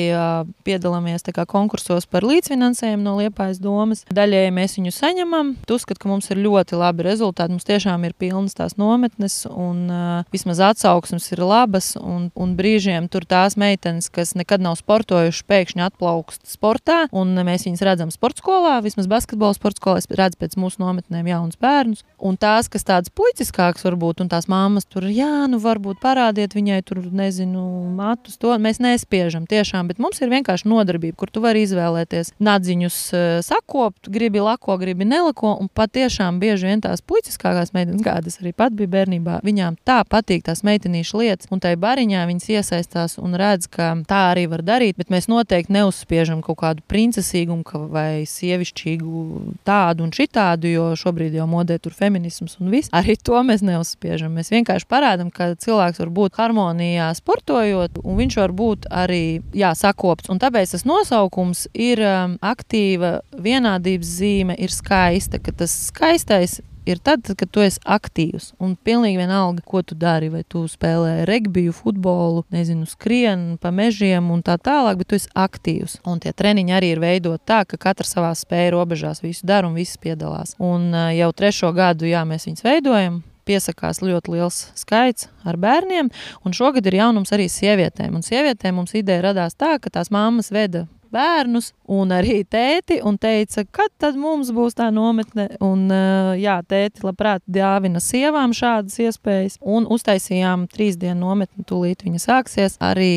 piedalāmies konkursos par līdzfinansējumu no Liepājas domas. Daļēji mēs viņu saņemam. Tu uzskati, ka mums ir ļoti labi rezultāti. Mums tiešām ir pilnas tās nometnes, un vismaz atsauksmes ir labas. Un, un brīžiem tur tās meitenes, kas nekad nav sportojušas, pēkšņi atplaukst sportā, un mēs viņus redzam sporta skolā, vismaz basketbola sporta skolā. Es redzu pēc mūsu nometnēm jaunus bērnus. Un tās, kas tādas puiciskākas varbūt, un tās mammas tur, jā, nu varbūt parādiet viņai tur, nezinu, matus, to mēs nespiežam tiešām, bet mums ir vienkārši nodarbība, kur tu vari izvēlēties nadziņus uh, sakopt, gribi lako, gribi nelako, un patiešām bieži vien tās puiciskākās meitenes, kādas arī pat bija bērnībā, viņām tā patīk tās meitenīšu lietas, un tai bariņā viņas iesaistās un redz, ka tā arī var darīt, bet mēs noteikti neuzspiežam kaut kādu princesīgumu vai sievišķīgu tādu un šitādu, jo šobrīd jau modē tur feminisms un viss. Arī to mēs neuzspiežam. Mēs vienkārši parādām, ka cilvēks var būt harmonijā sportojot, un viņš var būt arī jā, sakopts. Un tāpēc tas nosaukums ir um, aktīva vienādības zīme, ir skaista, ka tas skaistais ir tad, kad tu esi aktīvs. Un pilnīgi vienalga, ko tu dari. Vai tu spēlē regbiju, futbolu, nezinu, skrien pa mežiem un tā tālāk, bet tu esi aktīvs. Un tie treniņi arī ir veidoti tā, ka katrs savā spēja robežās visu dara un viss piedalās. Un uh, jau trešo gadu, jā, mēs viņus veidojam piesakās ļoti liels skaits ar bērniem. Un šogad ir jaunums arī sievietēm. Un sievietēm mums ideja radās tā, ka tās mammas veda bērnus un arī tēti un teica, kad tad mums būs tā nometne. Un, jā, tēti labprāt dāvina sievām šādas iespējas. Un uztaisījām trīs dienu nometni, tūlīt viņa sāksies arī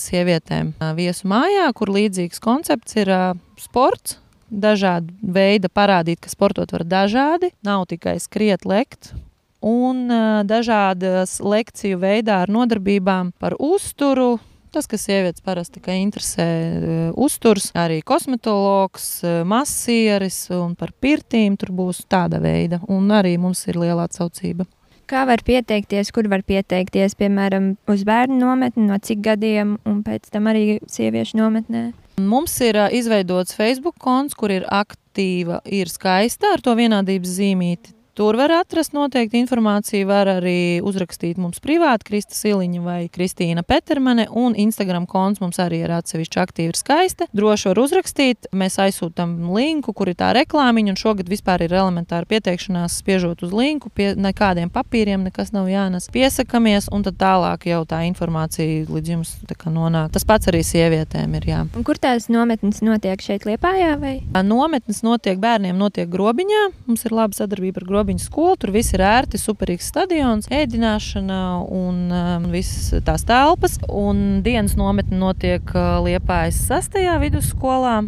sievietēm viesu mājā, kur līdzīgs koncepts ir sports. Dažādi veidi parādīt, ka sportot var dažādi. Nav tikai skriet, lekt, un dažādas lekciju veidā ar nodarbībām par uzturu. Tas, kas sievietes parasti interesē, ir uzturs, arī kosmetologs, masieris un par pirtīm tur būs tāda veida. Un arī mums ir liela atsaucība. Kā var pieteikties, kur var pieteikties, piemēram, uz bērnu nometni, no cik gadiem, un pēc tam arī sieviešu nometnē? Mums ir izveidots Facebook konts, kur ir aktīva, ir skaista ar to vienādības zīmīti. Tur var atrast noteikti informāciju, var arī uzrakstīt mums privāti Krista Siliņa vai Kristīna Petermane, un Instagram konts mums arī ir atsevišķi aktīvi ir skaista. Droši var uzrakstīt, mēs aizsūtam linku, kur ir tā reklāmiņa, un šogad vispār ir elementāra pieteikšanās, spiežot uz linku, pie nekādiem papīriem, nekas nav jānes. Piesakamies, un tad tālāk jau tā informācija līdz jums nonāk. Tas pats arī sievietēm ir. Jā. Un kur tās nometnes notiek šeit Liepājā? Vai? Nometnes notiek bērniem, notiek grobiņā. Mums ir laba sadarbība ar grobiņu viņa skolu. Tur viss ir ērti, superīgs stadions, ēdināšana un um, visas tās telpas. Un dienas nometne notiek uh, Liepājas 6. vidusskolā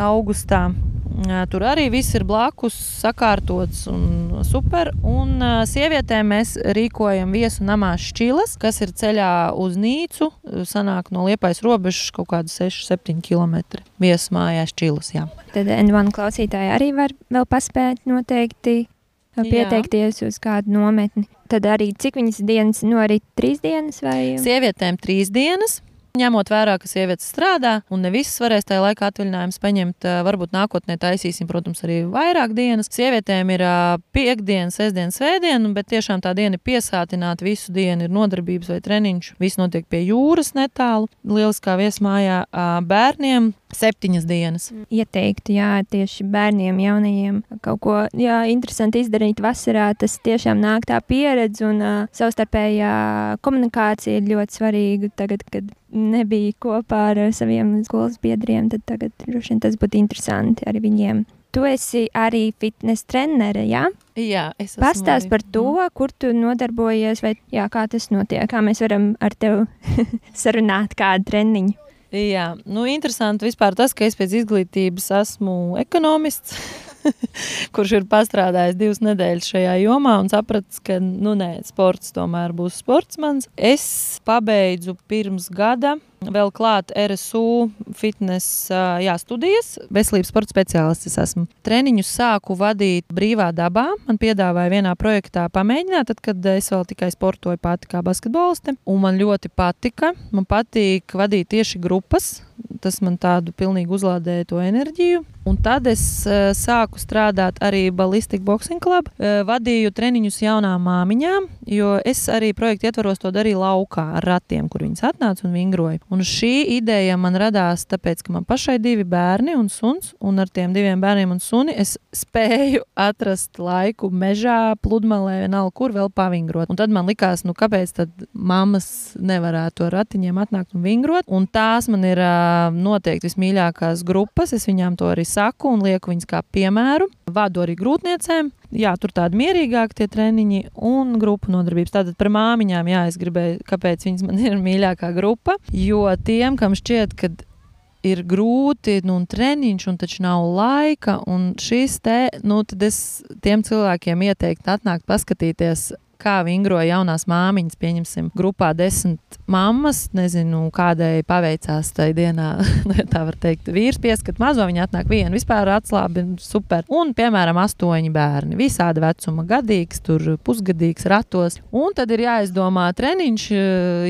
augustā. Tur arī viss ir blakus, sakārtots un super. Un sievietēm mēs rīkojam viesu namā šķilas, kas ir ceļā uz Nīcu. Sanāk no Liepājas robežas kaut kādi 6-7 km. Viesu mājās šķilas, jā. Tad N1 klausītāji arī var vēl paspēt noteikti pieteikties Jā. uz kādu nometni. Tad arī cik viņas dienas norit trīs dienas vai? Sievietēm trīs dienas. Ņemot vērā, ka sievietes strādā un ne visas varēs tajā laikā atvaļinājumus paņemt, varbūt nākotnē taisīsim, protams, arī vairāk dienas. Sievietēm ir piekdiena, sestdiena, svētdiena, bet tiešām tā diena ir piesātināta. Visu dienu ir nodarbības vai treniņš. Viss notiek pie jūras netālu, lieliskā viesmājā. Bērniem septiņas dienas. Ieteiktu, jā, tieši bērniem, jaunajiem kaut ko jā, interesantu izdarīt vasarā. Tas tiešām nāk tā pieredze un uh, savstarpējā komunikācija ir ļoti svarīga. Tagad, kad nebija kopā ar saviem skolas biedriem, tad tagad droši vien tas būtu interesanti arī viņiem. Tu esi arī fitnes trenere, jā? Jā, es esmu. Pastāst arī. par to, mhm. kur tu nodarbojies, vai jā, kā tas notiek, kā mēs varam ar tevi sarunāt kādu treniņu. Jā, nu, interesanti vispār tas, ka es pēc izglītības esmu ekonomists. kurš ir pastrādājis divas nedēļas šajā jomā un sapratis, ka nu, nē, sports tomēr būs sports mans. Es pabeidzu pirms gada Vēl klāt RSU fitness jā, studijas, veselības sporta speciālists. Es esmu treniņus sāku vadīt brīvā dabā. Man piedāvāja vienā projektā pamēģināt, tad, kad es vēl tikai sportoju pati kā basketboliste. Un man ļoti patika. Man patīk vadīt tieši grupas. Tas man tādu pilnīgi uzlādēja to enerģiju. Un tad es uh, sāku strādāt arī Ballistic Boxing Club. Uh, vadīju treniņus jaunām māmiņām, jo es arī projekta ietvaros to darīju laukā ar ratiem, kur viņas atnāca un vingroja. Un šī ideja man radās tāpēc, ka man pašai divi bērni un suns, un ar tiem diviem bērniem un suni es spēju atrast laiku mežā, pludmalē, vienalga, kur vēl pavingrot. Un tad man likās, nu kāpēc tad mammas nevarētu ar ratiņiem atnākt un vingrot. Un tās man ir noteikti vismīļākās grupas. Es viņām to arī saku un lieku viņas kā piemēru. Vadu arī grūtniecēm. Jā, tur tādi mierīgāki tie treniņi un grupu nodarbības. Tātad par māmiņām, jā, es gribēju, kāpēc viņas man ir mīļākā grupa. Jo tiem, kam šķiet, ka ir grūti, nu, un treniņš, un taču nav laika. Un šis te, nu, tad es tiem cilvēkiem ieteiktu atnākt paskatīties kā vingroja jaunās māmiņas, pieņemsim, grupā desmit mammas. Nezinu, kādai paveicās tajā dienā, nu, tā var teikt, vīrs pieskat mazo, viņa atnāk viena, vispār atslābi, super. Un, piemēram, astoņi bērni, visāda vecuma, gadīgs, tur pusgadīgs, ratos. Un tad ir jāizdomā treniņš,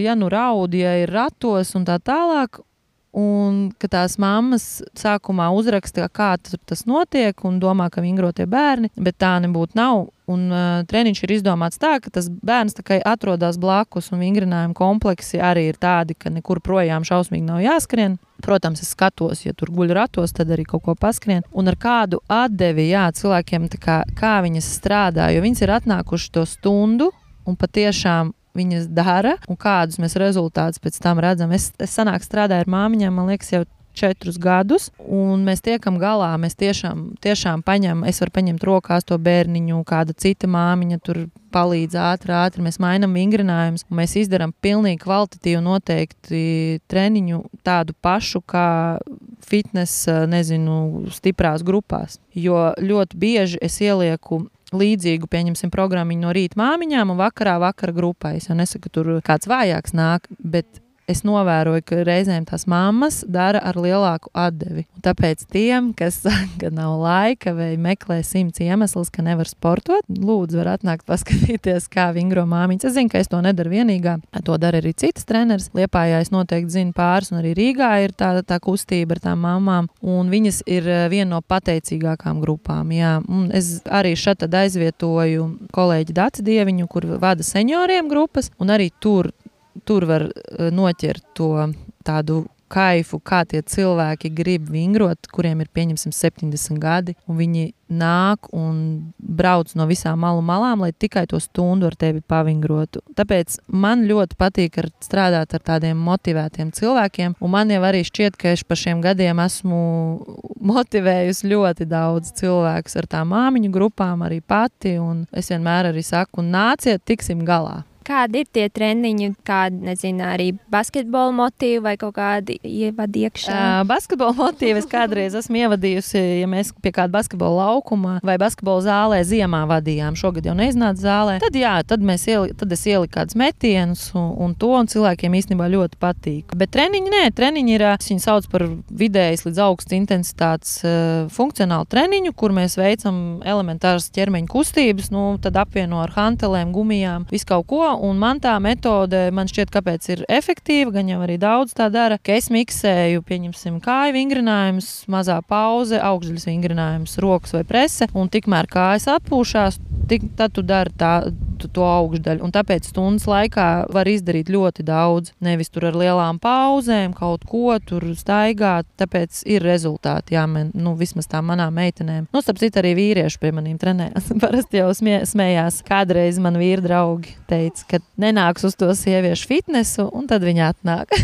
ja nu raudi, ja ir ratos un tā tālāk. Un ka tās mammas sākumā uzraksta, kā tas notiek, un domā, ka viņi grotie bērni, bet tā nebūtu nav. Un uh, treniņš ir izdomāts tā, ka tas bērns tikai atrodas blakus, un vingrinājuma kompleksi arī ir tādi, ka nekur projām šausmīgi nav jāskrien. Protams, es skatos, ja tur guļ ratos, tad arī kaut ko paskrien. Un ar kādu atdevi jā, cilvēkiem, kā, kā viņas strādā, jo viņas ir atnākuši to stundu un patiešām viņas dara un kādus mēs rezultātus pēc tam redzam. Es, es sanāk strādāju ar māmiņām, man liekas, jau četrus gadus, un mēs tiekam galā. Mēs tiešām, tiešām paņemam, es varu paņemt rokās to bērniņu, kāda cita māmiņa tur palīdz ātri, ātri. Mēs mainām vingrinājumus, un mēs izdarām pilnīgi kvalitatīvu noteikti treniņu tādu pašu kā fitness, nezinu, stiprās grupās. Jo ļoti bieži es ielieku līdzīgu, pieņemsim, programmu no rīta māmiņām un vakarā vakara grupai. Es jau nesaku, ka tur kāds vājāks nāk, bet es novēroju, ka reizēm tās mammas dara ar lielāku atdevi. Un tāpēc tiem, kas saka, nav laika vai meklē simts iemeslus, ka nevar sportot, lūdzu, var atnākt paskatīties, kā vingro māmiņas. Es zinu, ka es to nedaru vienīgā. To dara arī citas treneris. Liepājā es noteikti zinu pāris, un arī Rīgā ir tā, tā kustība ar tām mamām, un viņas ir eh, viena no pateicīgākām grupām. Jā. Un es arī šeit aizvietoju kolēģi Dāci Dieviņu, kur vada senioriem grupas, un arī tur tur var eh, noķert to tādu kaifu, kā tie cilvēki grib vingrot, kuriem ir pieņemsim 70 gadi, un viņi nāk un brauc no visām malu malām, lai tikai to stundu ar tevi pavingrotu. Tāpēc man ļoti patīk ar strādāt ar tādiem motivētiem cilvēkiem, un man jau arī šķiet, ka es pa šiem gadiem esmu motivējusi ļoti daudz cilvēkus ar tām māmiņu grupām, arī pati, un es vienmēr arī saku, nāciet, tiksim galā. Kādi ir tie treniņi, kādi, nezinu, arī basketbola motīvi vai kaut kādi ievadi iekšā? Uh, basketbola motīvi es kādreiz esmu ievadījusi, ja mēs pie kāda basketbola laukuma vai basketbola zālē ziemā vadījām. Šogad jau neiznāca zālē. Tad, jā, tad, ieli, tad es ieliku kādus metienus un, un to, un cilvēkiem īstenībā ļoti patīk. Bet treniņi, nē, treniņi ir, viņi sauc par vidējas līdz augstas intensitātes uh, funkcionālu treniņu, kur mēs veicam elementāras ķermeņa kustības, nu, tad apvieno ar hantelēm, gumijām, visu kaut ko un man tā metode, man šķiet, kāpēc ir efektīva, gan jau arī daudz tā dara, ka es miksēju, pieņemsim, kāju vingrinājumus, mazā pauze, augšdaļas vingrinājums, rokas vai prese, un tikmēr kājas atpūšās, tik, tad tu dari tā, tu, to augšdaļu. Un tāpēc stundas laikā var izdarīt ļoti daudz. Nevis tur ar lielām pauzēm, kaut ko tur staigāt. Tāpēc ir rezultāti. Jā, man, nu, vismaz tā manām meitenēm. Nu, starp citu, arī vīrieši pie maniem trenējās. Parasti jau smie, smējās. Kādreiz man vīri draugi teica, ka nenāks uz to sieviešu fitnesu, un tad viņi atnāk.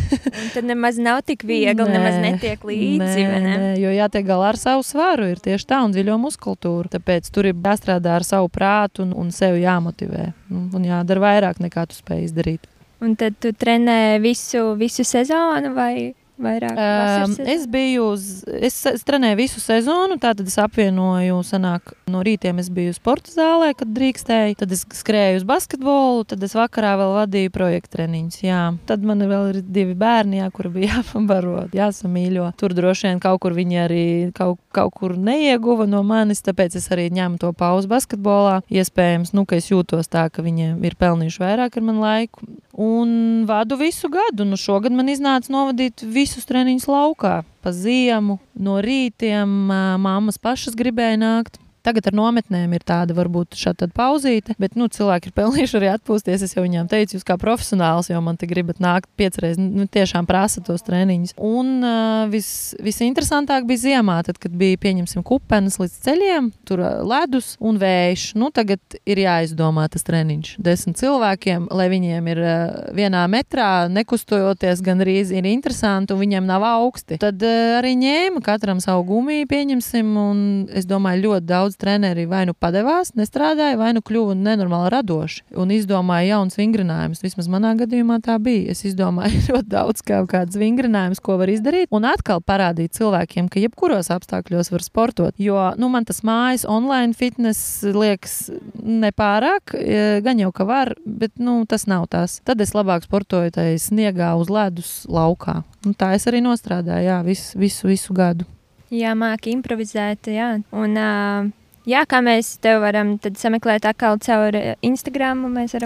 tad nemaz nav tik viegli, nē, nemaz netiek līdzi. Nē, ne? nē, jo jātiek galā ar savu svaru, ir tieši tā, un dziļo muskultūru. Tāpēc tur ir jāstrādā ar savu prātu un, un sevi jāmotivē. Un, un jādara vairāk nekā tu spēj izdarīt. Un tad tu trenē visu, visu sezonu vai? Vairāk? Um, es biju, uz, es, es trenēju visu sezonu, tātad es apvienoju, sanāk, no rītiem es biju sporta zālē, kad drīkstēju, tad es skrēju uz basketbolu, tad es vakarā vēl vadīju projektu treniņus, jā. Tad man vēl ir divi bērni, jā, kuri bija jāpabaro, jāsamīļo. Tur droši vien kaut kur viņi arī kaut, kaut kur neieguva no manis, tāpēc es arī ņemu to pauzu basketbolā. Iespējams, nu, ka es jūtos tā, ka viņi ir pelnījuši vairāk ar manu laiku. Un vadu visu gadu. Nu, šogad man iznāca novadīt visus treniņus laukā. Pa ziemu, no rītiem mammas pašas gribēja nākt. Tagad ar nometnēm ir tāda varbūt šāda pauzīte, bet nu, cilvēki ir pelnījuši arī atpūsties. Es jau viņiem teicu, jūs kā profesionāls, jo man te gribat nākt piecreiz, nu, tiešām prasa tos treniņus. Un uh, vis, visinteresantāk bija ziemā, tad, kad bija pieņemsim kupenes līdz ceļiem, tur ledus un vējš. Nu, tagad ir jāizdomā tas treniņš desmit cilvēkiem, lai viņiem ir uh, vienā metrā, nekustojoties, gan arī ir interesanti un viņiem nav augsti. Tad uh, arī ņēma katram savu gumiju, pieņemsim, un es domāju, ļoti daudz daudz treneri vai nu padevās, nestrādāja, vai nu kļuva nenormāli radoši un izdomāja jaunas vingrinājumus. Vismaz manā gadījumā tā bija. Es izdomāju ļoti daudz kaut kādus vingrinājumus, ko var izdarīt, un atkal parādīt cilvēkiem, ka jebkuros apstākļos var sportot. Jo nu, man tas mājas online fitness liekas nepārāk, e, gan jau ka var, bet nu, tas nav tas. Tad es labāk sportoju tajā sniegā uz ledus laukā. Un tā es arī nostrādāju jā, visu, visu, visu gadu. Jā, māki improvizēt, jā. Un, uh, Jā, kā mēs te varam sameklēt atkal caur Instagram.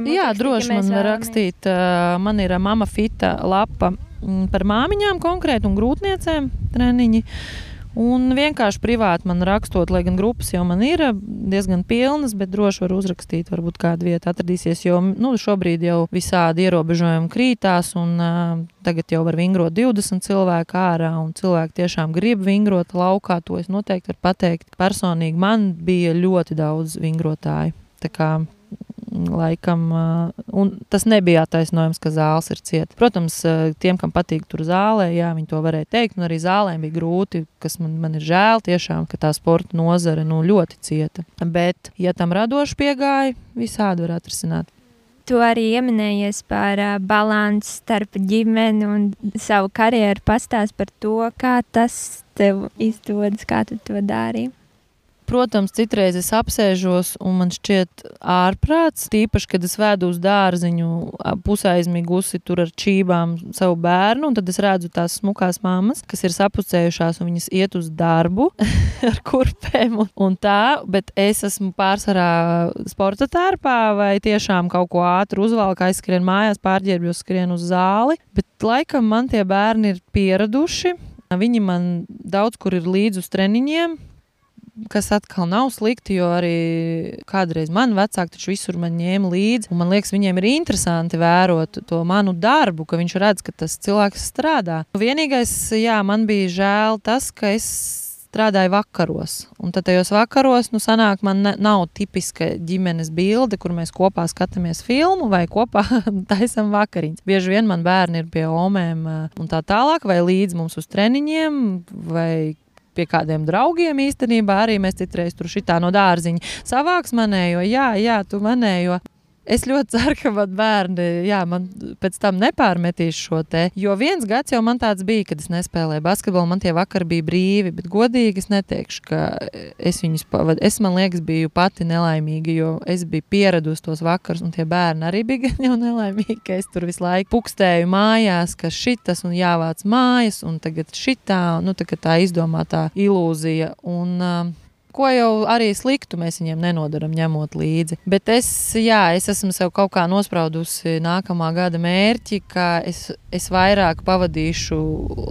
Jā, droši man var rakstīt. Uh, man ir mama fita lapa mm, par māmiņām konkrēti un grūtniecēm treniņi. Uh, Un vienkārši privāti man rakstot, lai gan grupas jau man ir diezgan pilnas, bet droši var uzrakstīt, varbūt kāda vieta atradīsies. Jo nu, šobrīd jau visādi ierobežojumi krītās, un uh, tagad jau var vingrot 20 cilvēku ārā, un cilvēki tiešām grib vingrot laukā. To es noteikti varu pateikt. Personīgi man bija ļoti daudz vingrotāju. Tā kā laikam, un tas nebija attaisnojums, ka zāles ir cietas. Protams, tiem, kam patīk tur zālē, jā, viņi to varēja teikt, un arī zālēm bija grūti, kas man, man ir žēl tiešām, ka tā sporta nozare nu, ļoti cieta. Bet, ja tam radoši piegāja, visādi var atrisināt. Tu arī pieminējies par uh, balanci starp ģimeni un savu karjeru. Pastāst par to, kā tas tev izdodas, kā tu to dari. Protams, citreiz es apsēžos un man šķiet ārprāts. Tīpaši, kad es vedu uz dārziņu, pusaizmigusi tur ar čībām savu bērnu, un tad es redzu tās smukās mammas, kas ir sapucējušās un viņas iet uz darbu ar kurpēm un, un tā, bet es esmu pārsvarā sporta tērpā vai tiešām kaut ko ātri uzvalku, aizskrien mājās, pārģērbjos, skrien uz zāli, bet laikam man tie bērni ir pieraduši. Viņi man daudz kur ir līdzi uz treniņiem, kas atkal nav slikti, jo arī kādreiz man vecāki taču visur man ņēma līdzi. Man liekas, viņiem ir interesanti vērot to manu darbu, ka viņš redz, ka tas cilvēks strādā. Vienīgais, jā, man bija žēl tas, ka es strādāju vakaros. Un tad tajos vakaros, nu, sanāk, man ne, nav tipiska ģimenes bilde, kur mēs kopā skatāmies filmu vai kopā taisam vakariņas. Bieži vien man bērni ir pie omēm un tā tālāk, vai līdz mums uz treniņiem, vai pie kādiem draugiem īstenībā arī mēs citreiz tur šitā no dārziņa savāks manējo, jā, jā, tu manējo. Es ļoti ceru, ka man bērni jā, man pēc tam nepārmetīs šo te. Jo viens gads jau man tāds bija, kad es nespēlēju basketbolu. Man tie vakari bija brīvi, bet godīgi es neteikšu, ka es viņus pavadīju. Es, man liekas, biju pati nelaimīga, jo es biju pieradusi tos vakarus, un tie bērni arī bija gan jau nelaimīgi, ka es tur visu laiku pukstēju mājās, ka šitas un jāvāc mājas, un tagad šitā, nu tā, tā izdomātā ilūzija. Un, uh, Ko jau arī sliktu mēs viņiem nenodaram, ņemot līdzi. Bet es, jā, es esmu sev kaut kā nospraudusi nākamā gada mērķi, ka es, es vairāk pavadīšu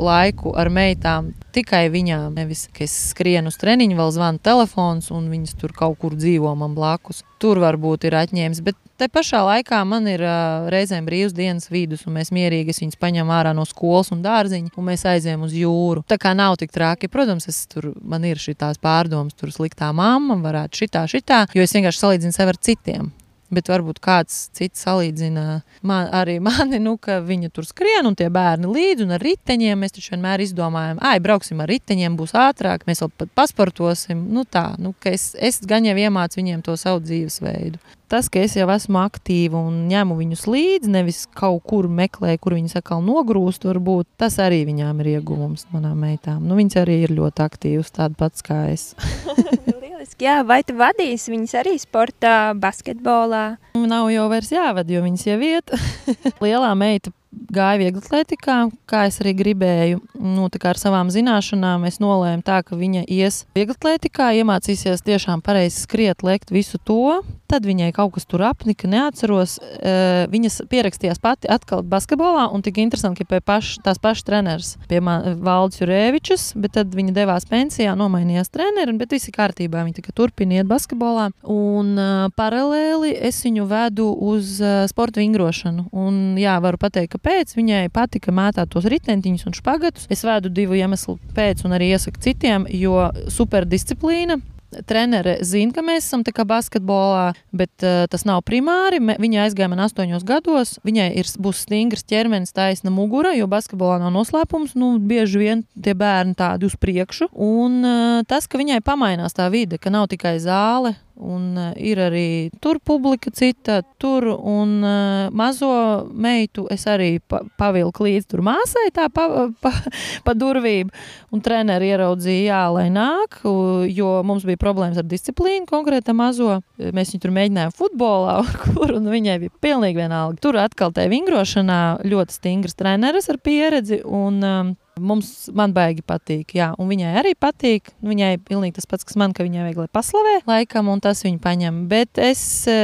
laiku ar meitām tikai viņām. Nevis, ka es skrienu uz treniņu, vēl zvanu telefons, un viņas tur kaut kur dzīvo man blakus. Tur varbūt ir atņēmis, bet te pašā laikā man ir uh, reizēm brīvs dienas vidus, un mēs mierīgi viņus paņemam ārā no skolas un dārziņa, un mēs aizējām uz jūru. Tā kā nav tik traki. Protams, es tur, man ir šīs pārdomas, tur sliktā mamma, varētu šitā, šitā, jo es vienkārši salīdzinu sevi ar citiem. Bet varbūt kāds cits salīdzina man, arī mani, nu, ka viņa tur skrien un tie bērni līdzi un ar riteņiem. Mēs taču vienmēr izdomājam, ah, brauksim ar riteņiem, būs ātrāk, mēs vēl pat pasportosim. Nu, tā, nu, es, es gan jau iemācu viņiem to savu dzīvesveidu tas, ka es jau esmu aktīva un ņemu viņus līdzi, nevis kaut kur meklēju, kur viņas atkal nogrūst, varbūt tas arī viņām ir ieguvums manām meitām. Nu, viņas arī ir ļoti aktīvas, tādas pats kā es. Lieliski, jā, vai tu vadīsi viņas arī sportā, basketbolā? Nav jau vairs jāvada, jo viņas jau iet. Lielā meita gāju vieglatlētikā, kā es arī gribēju. Nu, ar savām zināšanām es nolēmu tā, ka viņa ies vieglatlētikā, iemācīsies tiešām pareizi skriet, lekt visu to. Tad viņai kaut kas tur apnika, neatceros. Viņas pierakstījās pati atkal basketbolā, un tik interesanti, ka pie paš, tās pašas treneris, pie Valdis Jurēvičus, bet tad viņa devās pensijā, nomainījās treneri, bet viss ir kārtībā. Viņa tikai turpina iet basketbolā. Un paralēli es viņu vedu uz sporta vingrošanu. Un jā, varu pateikt, kāpēc viņai patika mētāt tos ritentiņus un špagatus. Es vedu divu iemeslu pēc, un arī iesaku citiem, jo superdisciplīna Trenere zina, ka mēs esam basketbolā, bet uh, tas nav primāri. Viņa aizgāja man astoņos gados. Viņai ir, būs stingrs ķermenis, taisna mugura, jo basketbolā nav noslēpums. Nu, bieži vien tie bērni tādi uz priekšu. Un uh, tas, ka viņai pamainās tā vide, ka nav tikai zāle, Un uh, ir arī tur publika cita, tur un uh, mazo meitu es arī pa, pavilku līdzi tur māsai tā pa, pa, pa durvīm. Un treneri ieraudzīja, jā, lai nāk, jo mums bija problēmas ar disciplīnu konkrēta mazo. Mēs viņu tur mēģinājām futbolā, kur un viņai bija pilnīgi vienalga. Tur atkal tajā vingrošanā ļoti stingrs treneris ar pieredzi un um, Mums, man baigi patīk, jā, un viņai arī patīk. Viņai pilnīgi tas pats, kas man, ka viņai vajag, lai paslavē laikam, un tas viņu paņem. Bet es e,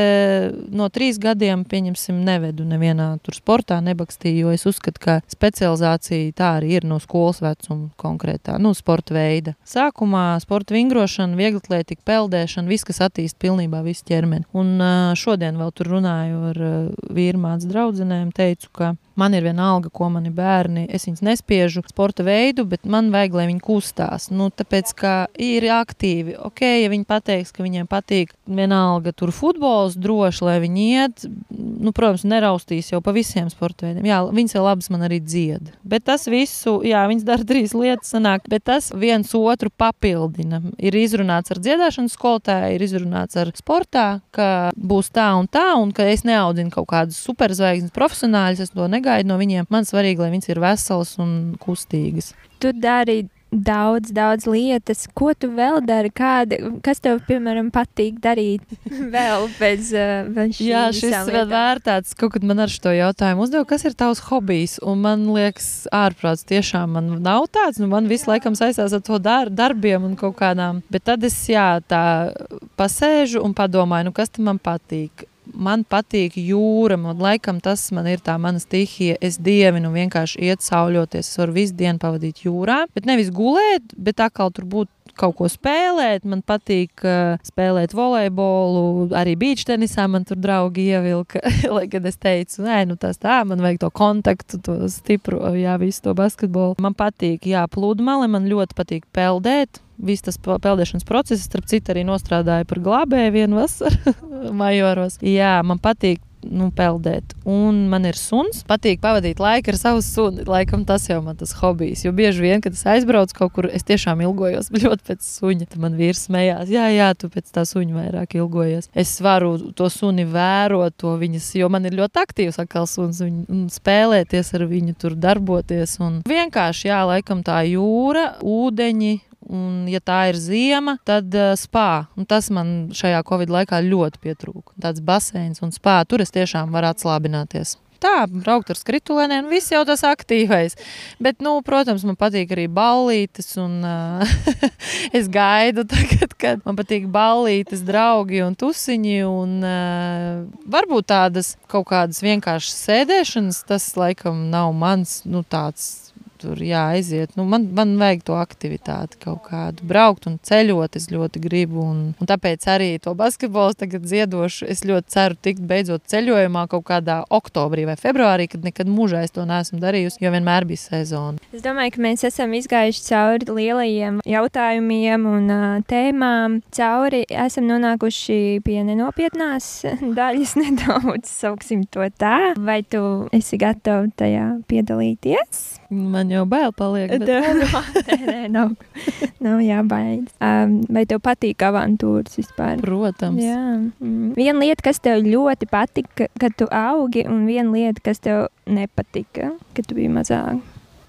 no trīs gadiem, pieņemsim, nevedu nevienā tur sportā, nebakstīju, jo es uzskatu, ka specializācija tā arī ir no skolas vecuma konkrētā, nu, sporta veida. Sākumā sporta vingrošana, vieglatlētika, peldēšana, viss, kas attīst pilnībā visu ķermeni. Un e, šodien vēl tur runāju ar e, vīrmāts draudzenēm, teicu, ka Man ir viena alga, ko mani bērni, es viņus nespiežu sporta veidu, bet man vajag, lai viņi kustās. Nu, tāpēc, ka ir aktīvi, ok, ja viņi pateiks, ka viņiem patīk vienalga tur futbols, droši, lai viņi iet, nu, protams, neraustīs jau pa visiem sporta veidiem. Jā, viņas jau labas man arī dzied. Bet tas visu, jā, viņas dara trīs lietas sanāk, bet tas viens otru papildina. Ir izrunāts ar dziedāšanas skolotāju, ir izrunāts ar sportā, ka būs tā un tā, un ka es neaudzinu kaut kādus superzvaigznes profesionāļus, es to negaidu negaidu no viņiem. Man svarīgi, lai viņas ir veselas un kustīgas. Tu dari daudz, daudz lietas. Ko tu vēl dari? Kāda, kas tev, piemēram, patīk darīt vēl bez, bez šīs? Jā, šis vēl vērtāts. Kaut kad man ar šo jautājumu uzdeva, kas ir tavs hobijs? Un man liekas, ārprāts tiešām man nav tāds. Nu, man viss laikam saistās ar to dar darbiem un kaut kādām. Bet tad es jā, tā pasēžu un padomāju, nu, kas man patīk man patīk jūra. Man laikam tas man ir tā mana stihija. Es dievinu vienkārši iet sauļoties. Es varu visu dienu pavadīt jūrā, bet nevis gulēt, bet atkal tur būt kaut ko spēlēt. Man patīk uh, spēlēt volejbolu, arī beidžu tenisā man tur draugi ievilka. Lai gan es teicu, nē, nu tas tā, man vajag to kontaktu, to stipru, jā, visu to basketbolu. Man patīk, jā, pludmale, man ļoti patīk peldēt. Viss tas peldēšanas process, starp citu, arī nostrādāja par glābēju vienu vasaru majoros. Jā, man patīk nu, peldēt. Un man ir suns. Patīk pavadīt laiku ar savu suni. Laikam tas jau man tas hobijs. Jo bieži vien, kad es aizbraucu kaut kur, es tiešām ilgojos ļoti pēc suņa. Tad man vīrs smējās, jā, jā, tu pēc tā suņa vairāk ilgojies. Es varu to suni vērot, to viņas, jo man ir ļoti aktīvs atkal suns. Viņu, spēlēties ar viņu, tur darboties. Un vienkārši, jā, laikam tā jūra, ūdeņi Un, ja tā ir ziema, tad uh, spā. Un tas man šajā Covid laikā ļoti pietrūka. Tāds baseins un spā. Tur es tiešām varu atslābināties. Tā, braukt ar skritulēniem, viss jau tas aktīvais. Bet, nu, protams, man patīk arī ballītes. Un, uh, es gaidu, tagad, kad man patīk ballītes, draugi un tusiņi. Un, uh, varbūt tādas kaut kādas vienkāršas sēdēšanas, tas laikam nav mans nu, tāds tur jāaiziet. Nu, man, man vajag to aktivitāti kaut kādu. Braukt un ceļot es ļoti gribu. Un, un tāpēc arī to basketbolu tagad ziedošu. Es ļoti ceru tikt beidzot ceļojumā kaut kādā oktobrī vai februārī, kad nekad mūžā es to neesmu darījusi, jo vienmēr bija sezona. Es domāju, ka mēs esam izgājuši cauri lielajiem jautājumiem un uh, tēmām. Cauri esam nonākuši pie nenopietnās daļas nedaudz, sauksim to tā. Vai tu esi gatava tajā piedalīties? Man jau bail paliek. Bet... nē, nē, nav, nav jābaidās. Um, vai tev patīk avantūras vispār? Protams. Jā. Mm. Viena lieta, kas tev ļoti patika, kad tu augi, un viena lieta, kas tev nepatika, kad tu biji mazāk.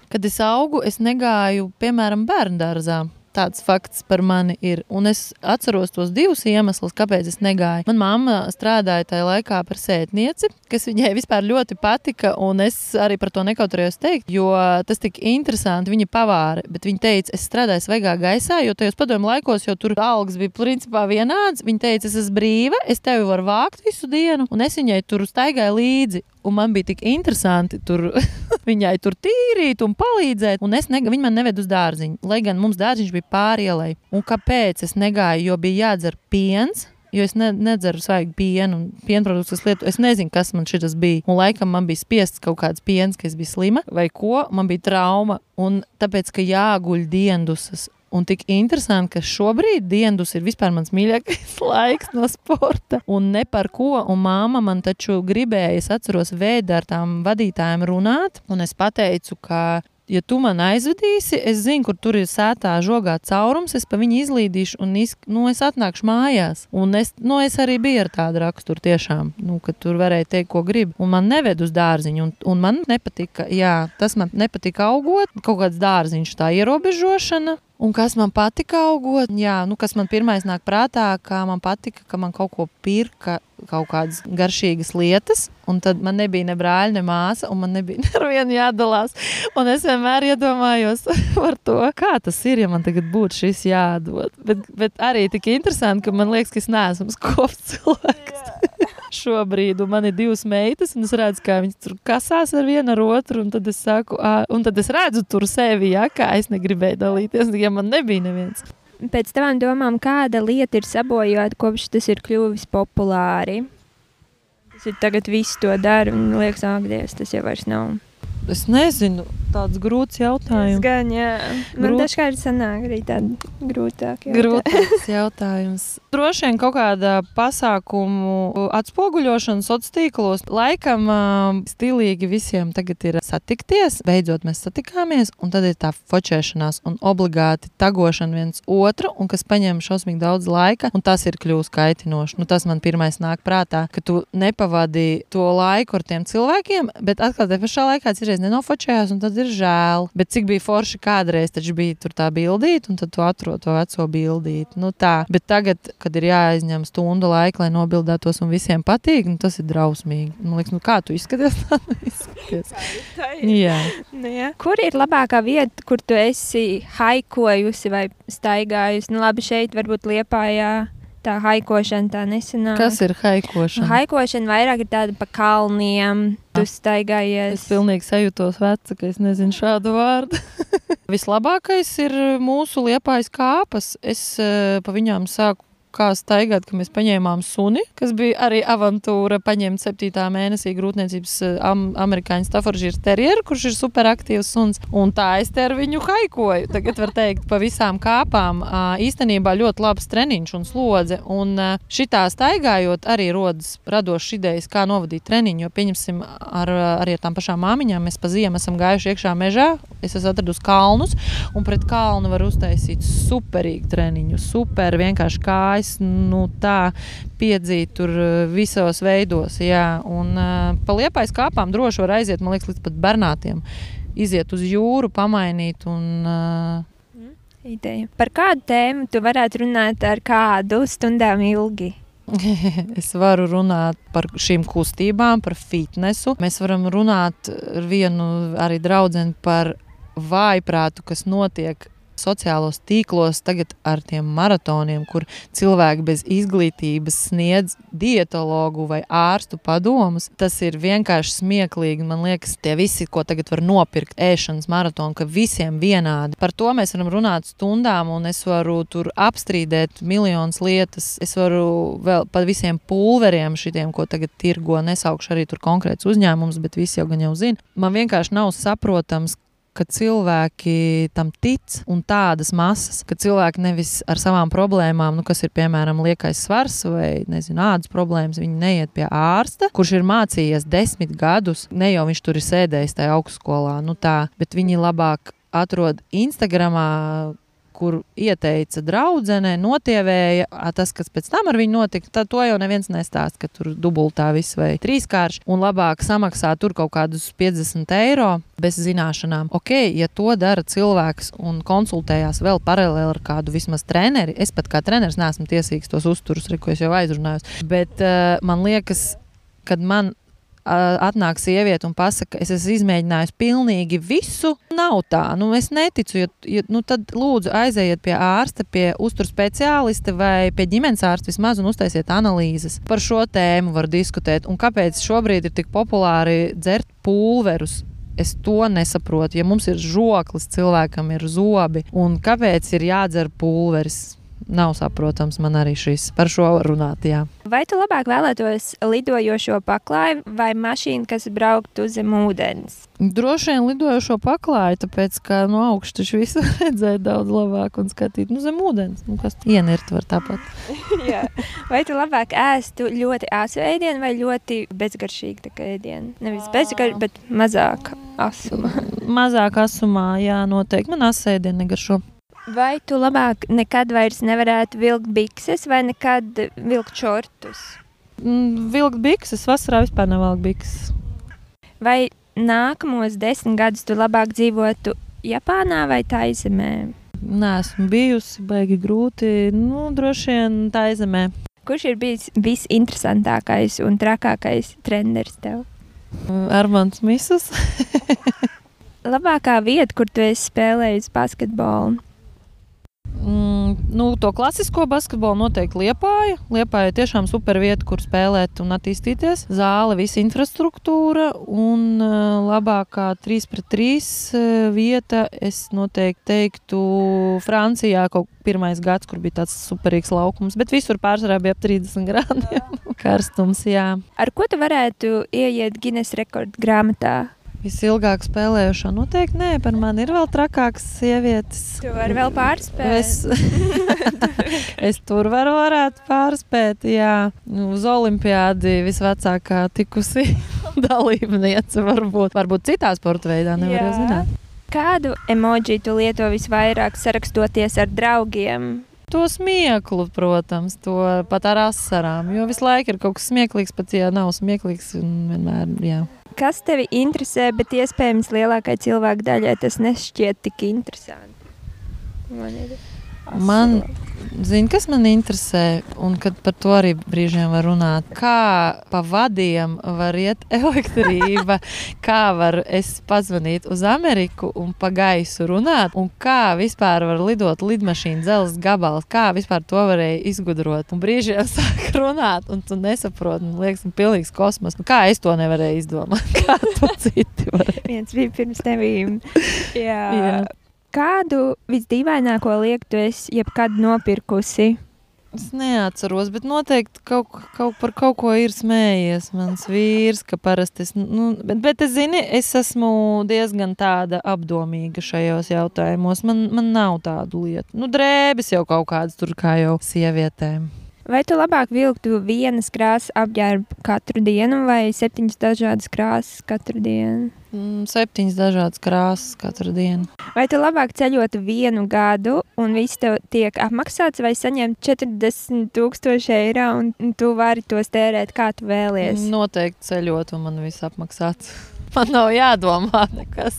Kad es augu, es negāju, piemēram, bērnu dārzā tāds fakts par mani ir. Un es atceros tos divus iemeslus, kāpēc es negāju. Manā mamma strādāja tajā laikā par sētnieci, kas viņai vispār ļoti patika. Un es arī par to nekautrējos teikt, jo tas tik interesanti. Viņa pavāra, bet viņa teica, es strādāju svaigā gaisā, jo tajos padomu laikos, jo tur algas bija principā vienādas. Viņa teica, es esmu brīva, es tevi varu vākt visu dienu, un es viņai tur staigāju līdzi un man bija tik interesanti tur viņai tur tīrīt un palīdzēt. Un es ne, viņa man neved uz dārziņu, lai gan mums dārziņš bija pārielai. Un kāpēc es negāju? Jo bija jādzer piens. Jo es ne, nedzeru svaigu pienu, un pienproduktus, lietu. Es nezinu, kas man šis bija. Un laikam man bija spiests kaut kāds piens, ka es biju slima vai ko. Man bija trauma. Un tāpēc, ka jāguļ diendusas Un tik interesanti, ka šobrīd dienas ir vispār mans mīļākais laiks no sporta. Un ne par ko. Un māma man taču gribēja, es atceros, vēdā ar tām vadītājiem runāt. Un es pateicu, ka ja tu man aizvedīsi, es zinu, kur tur ir sētā žogā caurums, es pa viņu izlīdīšu un iz, nu, es atnākšu mājās. Un es, nu, es arī biju ar tādu raksturu tiešām, nu, ka tur varēja teikt, ko grib. Un man neved uz dārziņu, un, un man nepatika, jā, tas man nepatika augot, kaut kāds dārziņš tā ierobežošana. Un kas man patika augot, jā, nu, kas man pirmais nāk prātā, kā man patika, ka man kaut ko pirka, kaut kādas garšīgas lietas. Un tad man nebija ne brāļa, ne māsa, un man nebija neviena jādalās. Un es vienmēr iedomājos par to, kā tas ir, ja man tagad būtu šis jādod. Bet, bet arī tik interesanti, ka man liekas, ka es neesmu skops cilvēks. Šobrīd, un man ir divas meitas, un es redzu, kā viņas tur kasās ar vienu ar otru, un tad es saku, à, un tad es redzu tur sevi, ja, kā es negribēju dalīties, ja man nebija neviens. Pēc tavām domām, kāda lieta ir sabojāta, kopš tas ir kļuvis populāri? Tas ir tagad viss to dara, un liekas, ak, Dievs, tas jau vairs nav. Es nezinu, tāds grūts jautājums. Gan, jā. Man Grūt... dažkārt sanāk arī tādi grūtāki grūtāks jautājums. Droši vien kaut kāda pasākumu atspoguļošana sociālos tīklos. Laikam stilīgi visiem tagad ir satikties. Beidzot mēs satikāmies, un tad ir tā fočēšanās un obligāti tagošana viens otru, un kas paņem šausmīgi daudz laika, un tas ir kļūst kaitinoši. Nu, tas man pirmais nāk prātā, ka tu nepavadi to laiku ar tiem cilvēkiem, bet atkal te pašā laikā kādreiz nenofočējās, un tad ir žēl. Bet cik bija forši kādreiz, taču bija tur tā bildīte, un tad tu atrod to veco bildīti. Nu, tā. Bet tagad, kad ir jāaizņem stundu laika, lai nobildētos un visiem patīk, nu, tas ir drausmīgi. Man liekas, nu, kā tu izskaties? izskaties. jā. Nu, jā. Kur ir labākā vieta, kur tu esi haikojusi vai staigājusi? Nu, labi, šeit varbūt liepājā tā haikošana tā nesenā. Kas ir haikošana? Haikošana vairāk ir tāda pa kalniem. Tu ah. staigājies. Es pilnīgi sajūtos veca, ka es nezinu šādu vārdu. Vislabākais ir mūsu liepājas kāpas. Es uh, pa viņām sāku kā staigāt, ka mēs paņēmām suni, kas bija arī avantūra, paņemt 7. mēnesī grūtniecības eh, am, amerikāņu Staffordshire terjeru, kurš ir superaktīvs suns, un tā es te ar viņu haikoju. Tagad var teikt, pa visām kāpām īstenībā ļoti labs treniņš un slodze, un šitā staigājot arī rodas radošas idejas, kā novadīt treniņu, jo pieņemsim ar, arī ar tām pašām māmiņām, mēs pa ziemu esam gājuši iekšā mežā, es esmu atradusi kalnus, un pret kalnu var uztaisīt superīgu treniņu, super vienkārši kājas nu, tā piedzīvoju tur eh, visos veidos. Jā. Un uh, pa liepais kāpām droši var aiziet, man liekas, līdz pat bernātiem. Iziet uz jūru, pamainīt un uh, ideja. Par kādu tēmu tu varētu runāt ar kādu stundām ilgi? es varu runāt par šīm kustībām, par fitnesu. Mēs varam runāt ar vienu arī draugu par vājprātu, kas notiek sociālos tīklos tagad ar tiem maratoniem, kur cilvēki bez izglītības sniedz dietologu vai ārstu padomus. Tas ir vienkārši smieklīgi. Man liekas, tie visi, ko tagad var nopirkt ēšanas maratonu, ka visiem vienādi. Par to mēs varam runāt stundām, un es varu tur apstrīdēt miljonus lietas. Es varu vēl par visiem pulveriem, šitiem, ko tagad tirgo, nesaukšu arī tur konkrēts uzņēmums, bet visi jau gan jau zina. Man vienkārši nav saprotams, ka cilvēki tam tic un tādas masas, ka cilvēki nevis ar savām problēmām, nu, kas ir piemēram liekais svars vai nezinu, ādas problēmas, viņi neiet pie ārsta, kurš ir mācījies desmit gadus, ne jau viņš tur ir sēdējis tajā augstskolā, nu tā, bet viņi labāk atrod Instagramā kur ieteica draudzene, notievēja tas, kas pēc tam ar viņu notika. Tad to jau neviens nestāsta, ka tur dubultā viss vai trīskārši un labāk samaksā tur kaut kādus 50 eiro bez zināšanām. Ok, ja to dara cilvēks un konsultējās vēl paralēli ar kādu vismaz treneri, es pat kā treneris neesmu tiesīgs tos uzturus, ko es jau aizrunāju. Bet uh, man liekas, kad man atnāk sieviete un pasaka, es esmu izmēģinājusi pilnīgi visu. Nav tā, nu es neticu. Jo, jo, nu tad lūdzu aizejiet pie ārsta, pie uzturu speciālista vai pie ģimenes ārsta vismaz un uztaisiet analīzes. Par šo tēmu var diskutēt. Un kāpēc šobrīd ir tik populāri dzert pulverus? Es to nesaprotu. Ja mums ir žoklis, cilvēkam ir zobi, un kāpēc ir jādzer pulveris? Nav saprotams man arī šis par šo runāt. Jā. Vai tu labāk vēlētos lidojošo paklāju vai mašīnu, kas brauktu zem ūdens? Droši vien lidojošo paklāju, tāpēc ka no augšas visu redzēja daudz labāk un skatīt nu, zem ūdens. Nu, kas ienirt var tāpat. vai tu labāk ēstu ļoti asu ēdienu vai ļoti bezgaršīgu ēdienu? Nevis bezgaršīgu, bet mazāk asumā. mazāk asumā, jā, noteikti. Man asēdienu negaršo. Vai tu labāk nekad vairs nevarētu vilkt bikses vai nekad vilkt šortus? Mm, vilkt bikses, vasarā vispār nevelk bikses. Vai nākamos desmit gadus tu labāk dzīvotu Japānā vai Taizemē? Nē, esmu bijusi, baigi grūti. Nu, droši vien Taizemē. Kurš ir bijis visinteresantākais un trakākais treneris tev? Armāns Misls. Labākā vieta, kur tu esi spēlējis basketbolu? Mm, nu, to klasisko basketbolu noteikti liepāja. Liepāja tiešām super vieta, kur spēlēt un attīstīties. Zāle, visa infrastruktūra un uh, labākā 3 pret 3 uh, vieta. Es noteikti teiktu Francijā kaut pirmais gads, kur bija tāds superīgs laukums, bet visur pārsvarā bija ap 30 grādiem. Karstums, jā. Ar ko tu varētu ieiet Guinness rekordu grāmatā? Visilgāk spēlējušo noteikti nē, par mani ir vēl trakākas sievietes. Tu vari vēl pārspēt. Es, es tur varu varētu pārspēt, jā. Nu, uz olimpiādi visvecākā tikusi dalībniece varbūt. Varbūt citā sporta veidā, nevar zināt. Kādu emoji tu lieto visvairāk sarakstoties ar draugiem? To smieklu, protams, to pat ar asarām. Jo visu laiku ir kaut kas smieklīgs, pat ja nav smieklīgs. Vienmēr, jā kas tevi interesē, bet iespējams lielākai cilvēku daļai tas nešķiet tik interesanti. Man ir Man, zini, kas man interesē, un par to arī brīžiem var runāt. Kā pa vadiem var iet elektrība, kā var es pazvanīt uz Ameriku un pa gaisu runāt, un kā vispār var lidot lidmašīna, dzelzs gabals, kā vispār to varēja izgudrot. Un brīžiem sāk runāt, un tu nesaproti, man liekas, ir pilnīgs kosmos. Nu, kā es to nevarēju izdomāt? Kā to citi varēja? Viens bija pirms tevīm. Jā. Jā. Kādu visdīvaināko lietu tu esi jebkad nopirkusi? Es neatceros, bet noteikti kaut, kaut par kaut ko ir smējies mans vīrs, ka parasti es, nu, bet, bet es zini, es esmu diezgan tāda apdomīga šajos jautājumos. Man, man nav tādu lietu. Nu, drēbes jau kaut kādas tur kā jau sievietēm. Vai tu labāk vilktu vienas krāsas apģērbu katru dienu vai septiņas dažādas krāsas katru dienu? Mm, septiņas dažādas krāsas katru dienu. Vai tu labāk ceļotu vienu gadu un viss tev tiek apmaksāts, vai saņemt 40,000 eiro un tu vari tos tērēt kā tu vēlies? Noteikti ceļot un man viss apmaksāts. Man nav jādomā nekas.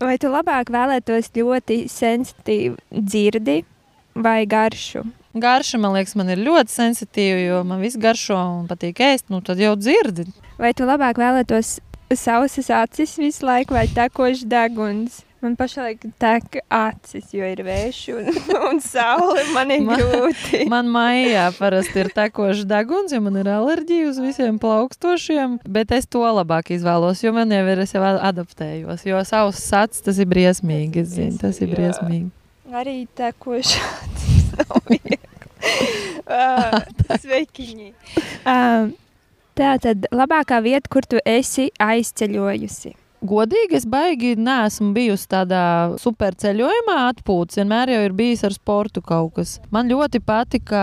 vai tu labāk vēlētos ļoti sensitīvu dzirdi vai garšu? Garša, man liekas, man ir ļoti sensitīva, jo man viss garšo un patīk ēst. Nu, tad jau dzirdi. Vai tu labāk vēlētos sausas acis visu laiku vai tekošs deguns? Man pašlaik tek acis, jo ir vējš un, un saule. Man ir man, grūti. Man maijā parasti ir tekošs deguns, jo man ir alerģija uz visiem plaukstošiem. Bet es to labāk izvēlos, jo man jau ir, es jau adaptējos. Jo savs sats tas ir briesmīgi. Es zinu, tas ir briesmīgi. Arī tekošs acis nav sveikiņi. Uh, tā tad labākā vieta, kur tu esi aizceļojusi. Godīgi, es baigi neesmu bijusi tādā superceļojumā, atpūtas. Vienmēr jau ir bijis ar sportu kaut kas. Man ļoti patika,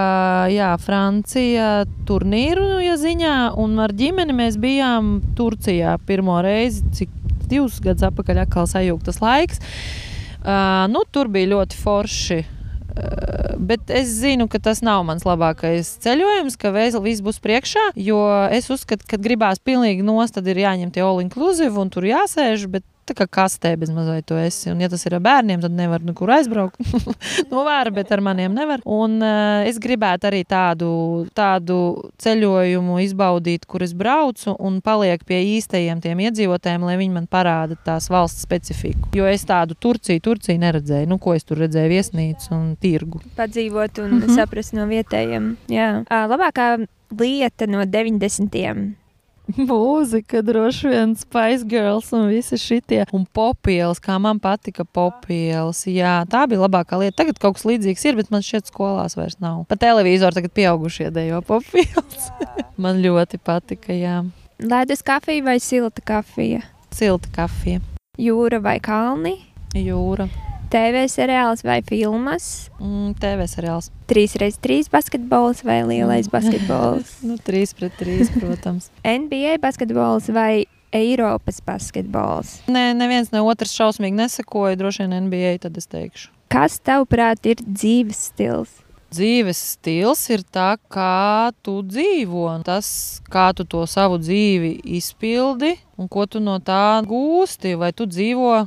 jā, Francija turnīru ja ziņā, un ar ģimeni mēs bijām Turcijā pirmo reizi, cik divus gadus atpakaļ atkal sajūgtas laiks. Uh, nu, tur bija ļoti forši Bet es zinu, ka tas nav mans labākais ceļojums, ka viss būs priekšā. Jo es uzskatu, ka gribās pilnīgi nost, tad ir jāņem tie all inclusive un tur jāsēž. Bet tā kā kastē bez mazliet to esi. Un, ja tas ir ar bērniem, tad nevar nekur aizbraukt. no vāra, bet ar maniem nevar. Un uh, es gribētu arī tādu, tādu ceļojumu izbaudīt, kur es braucu un palieku pie īstajiem tiem iedzīvotājiem, lai viņi man parāda tās valsts specifiku. Jo es tādu Turciju, Turciju neredzēju. Nu, ko es tur redzēju? Viesnīcu un tirgu. Padzīvot un mm -hmm. saprast no vietējiem. Jā. Uh, labākā lieta no 90. mūzika, droši vien Spice Girls un visi šitie. Un popielas, kā man patika popielas. Jā, tā bija labākā lieta. Tagad kaut kas līdzīgs ir, bet man šķiet skolās vairs nav. Pa televizoru tagad pieaugušie dejo popielas. man ļoti patika, jā. Ledus kafija vai silta kafija? Silta kafija. Jūra vai kalni? Jūra. TV seriāls vai filmas? Mm, TV seriāls. 3x3 basketbols vai lielais mm. basketbols? nu, 3 pret 3, protams. NBA basketbols vai Eiropas basketbols? Nē, neviens ne otrs šausmīgi nesakoja. Droši vien NBA tad es teikšu. Kas tavuprāt ir dzīves stils? Dzīves stils ir tā, kā tu dzīvo, tas, kā tu to savu dzīvi izpildi un ko tu no tā gūsti. Vai tu dzīvo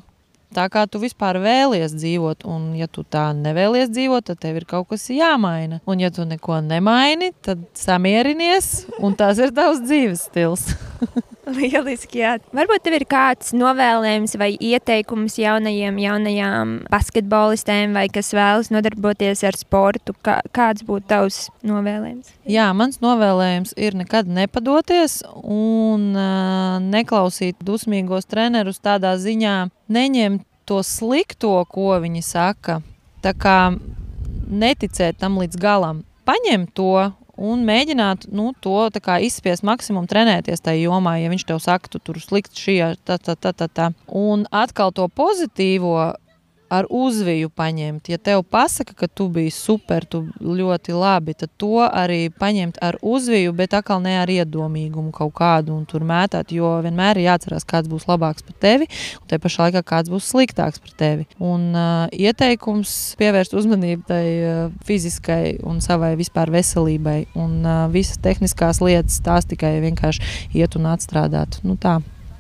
tā kā tu vispār vēlies dzīvot. Un, ja tu tā nevēlies dzīvot, tad tev ir kaut kas jāmaina. Un, ja tu neko nemaini, tad samierinies, un tas ir tavs dzīves stils. Lieliski, jā. Varbūt tev ir kāds novēlējums vai ieteikums jaunajiem, jaunajām basketbolistēm, vai kas vēlas nodarboties ar sportu. Kā, kāds būtu tavs novēlējums? Jā, mans novēlējums ir nekad nepadoties un uh, neklausīt dusmīgos trenerus tādā ziņā, neņemt to slikto, ko viņi saka. Tā kā neticēt tam līdz galam. Paņem to un mēģināt nu, to izspiest maksimumu, trenēties tajā jomā. Ja viņš tev saka, tu tur slikti šī, tā, tā, tā, tā, tā. Un atkal to pozitīvo ar uzviju paņemt. Ja tev pasaka, ka tu biji super, tu ļoti labi, tad to arī paņemt ar uzviju, bet atkal ne ar iedomīgumu kaut kādu un tur mētāt, jo vienmēr ir jāatcerās, kāds būs labāks par tevi, un te pašā laikā kāds būs sliktāks par tevi. Un uh, ieteikums pievērst uzmanību tai uh, fiziskai un savai vispār veselībai, un uh, visas tehniskās lietas tās tikai vienkārši iet un atstrādāt. Nu, tā.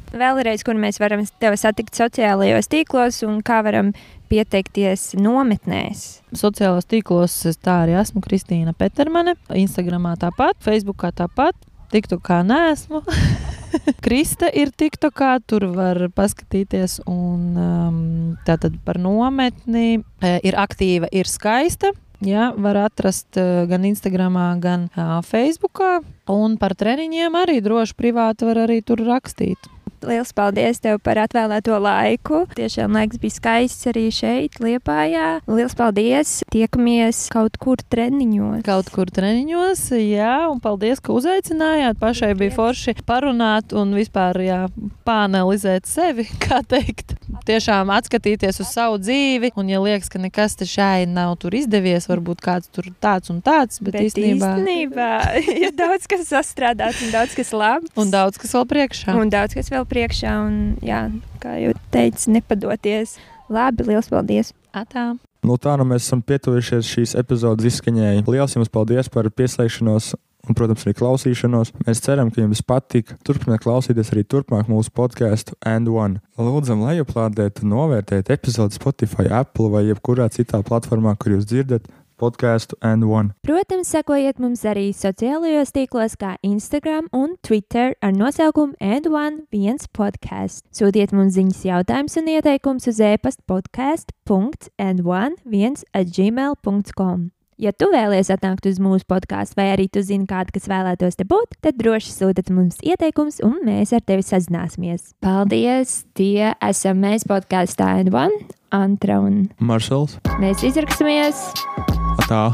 Vēlreiz, kur mēs varam tevi satikt sociālajos tīklos un kā varam pieteikties nometnēs. Sociālajos tīklos es tā arī esmu Kristīna Petermane, Instagramā tāpat, Facebookā tāpat. Tiktu kā nesmu. Krista ir TikTokā, tur var paskatīties. Un, um, tātad par nometni e, ir aktīva, ir skaista. Jā, var atrast uh, gan Instagram, gan uh, Facebook. Un par treniņiem arī droši privāti var arī tur rakstīt. Lielas paldies tev par atvēlēto laiku. Tiešām laiks bija skaists arī šeit, Liepājā. Lielas paldies! Tiekamies kaut kur treniņos. Kaut kur treniņos, jā, un paldies, ka uzaicinājāt. Pašai bija forši parunāt un vispār jā, pāanalizēt sevi, kā teikt. Tiešām atskatīties uz savu dzīvi, un ja liekas, ka nekas te šai nav tur izdevies, varbūt kāds tur tāds un tāds, bet, bet īstenībā... īstenībā ir daudz kas sastrādāts un daudz kas labs. Un daudz kas vēl priekšā. Un daudz kas vēl priekšā. Un, jā, kā jau teicu, nepadoties. Labi, liels paldies! Atā. Nu, tā nu mēs esam pietuvušies šīs epizodes izskaņai. Lielas jums paldies par pieslēgšanos un, protams, arī klausīšanos. Mēs ceram, ka jums patika. Turpiniet klausīties arī turpmāk mūsu podkāstu And One. Lūdzam, lejuplādēt un novērtēt epizodi Spotify, Apple vai jebkurā citā platformā, kur jūs dzirdat podkāstu and one. Protams, sekojiet mums arī sociālajos tīklos, kā Instagram un Twitter ar nosaukumu And1 podkāsts. Sūtiet mums ziņas, jautājumus un ieteikumus uz e-pasta podkāstu.and1 atgmail.com. Ja tu vēlies atnākt uz mūsu podkāstu, vai arī tu zini kādu, kas vēlētos te būt, tad droši sūtiet mums ieteikumus, un mēs ar tevi sazināsimies. Paldies! Tie esam mēs podkāstā N1, Antra un Maršals, mēs izraksimies! tā!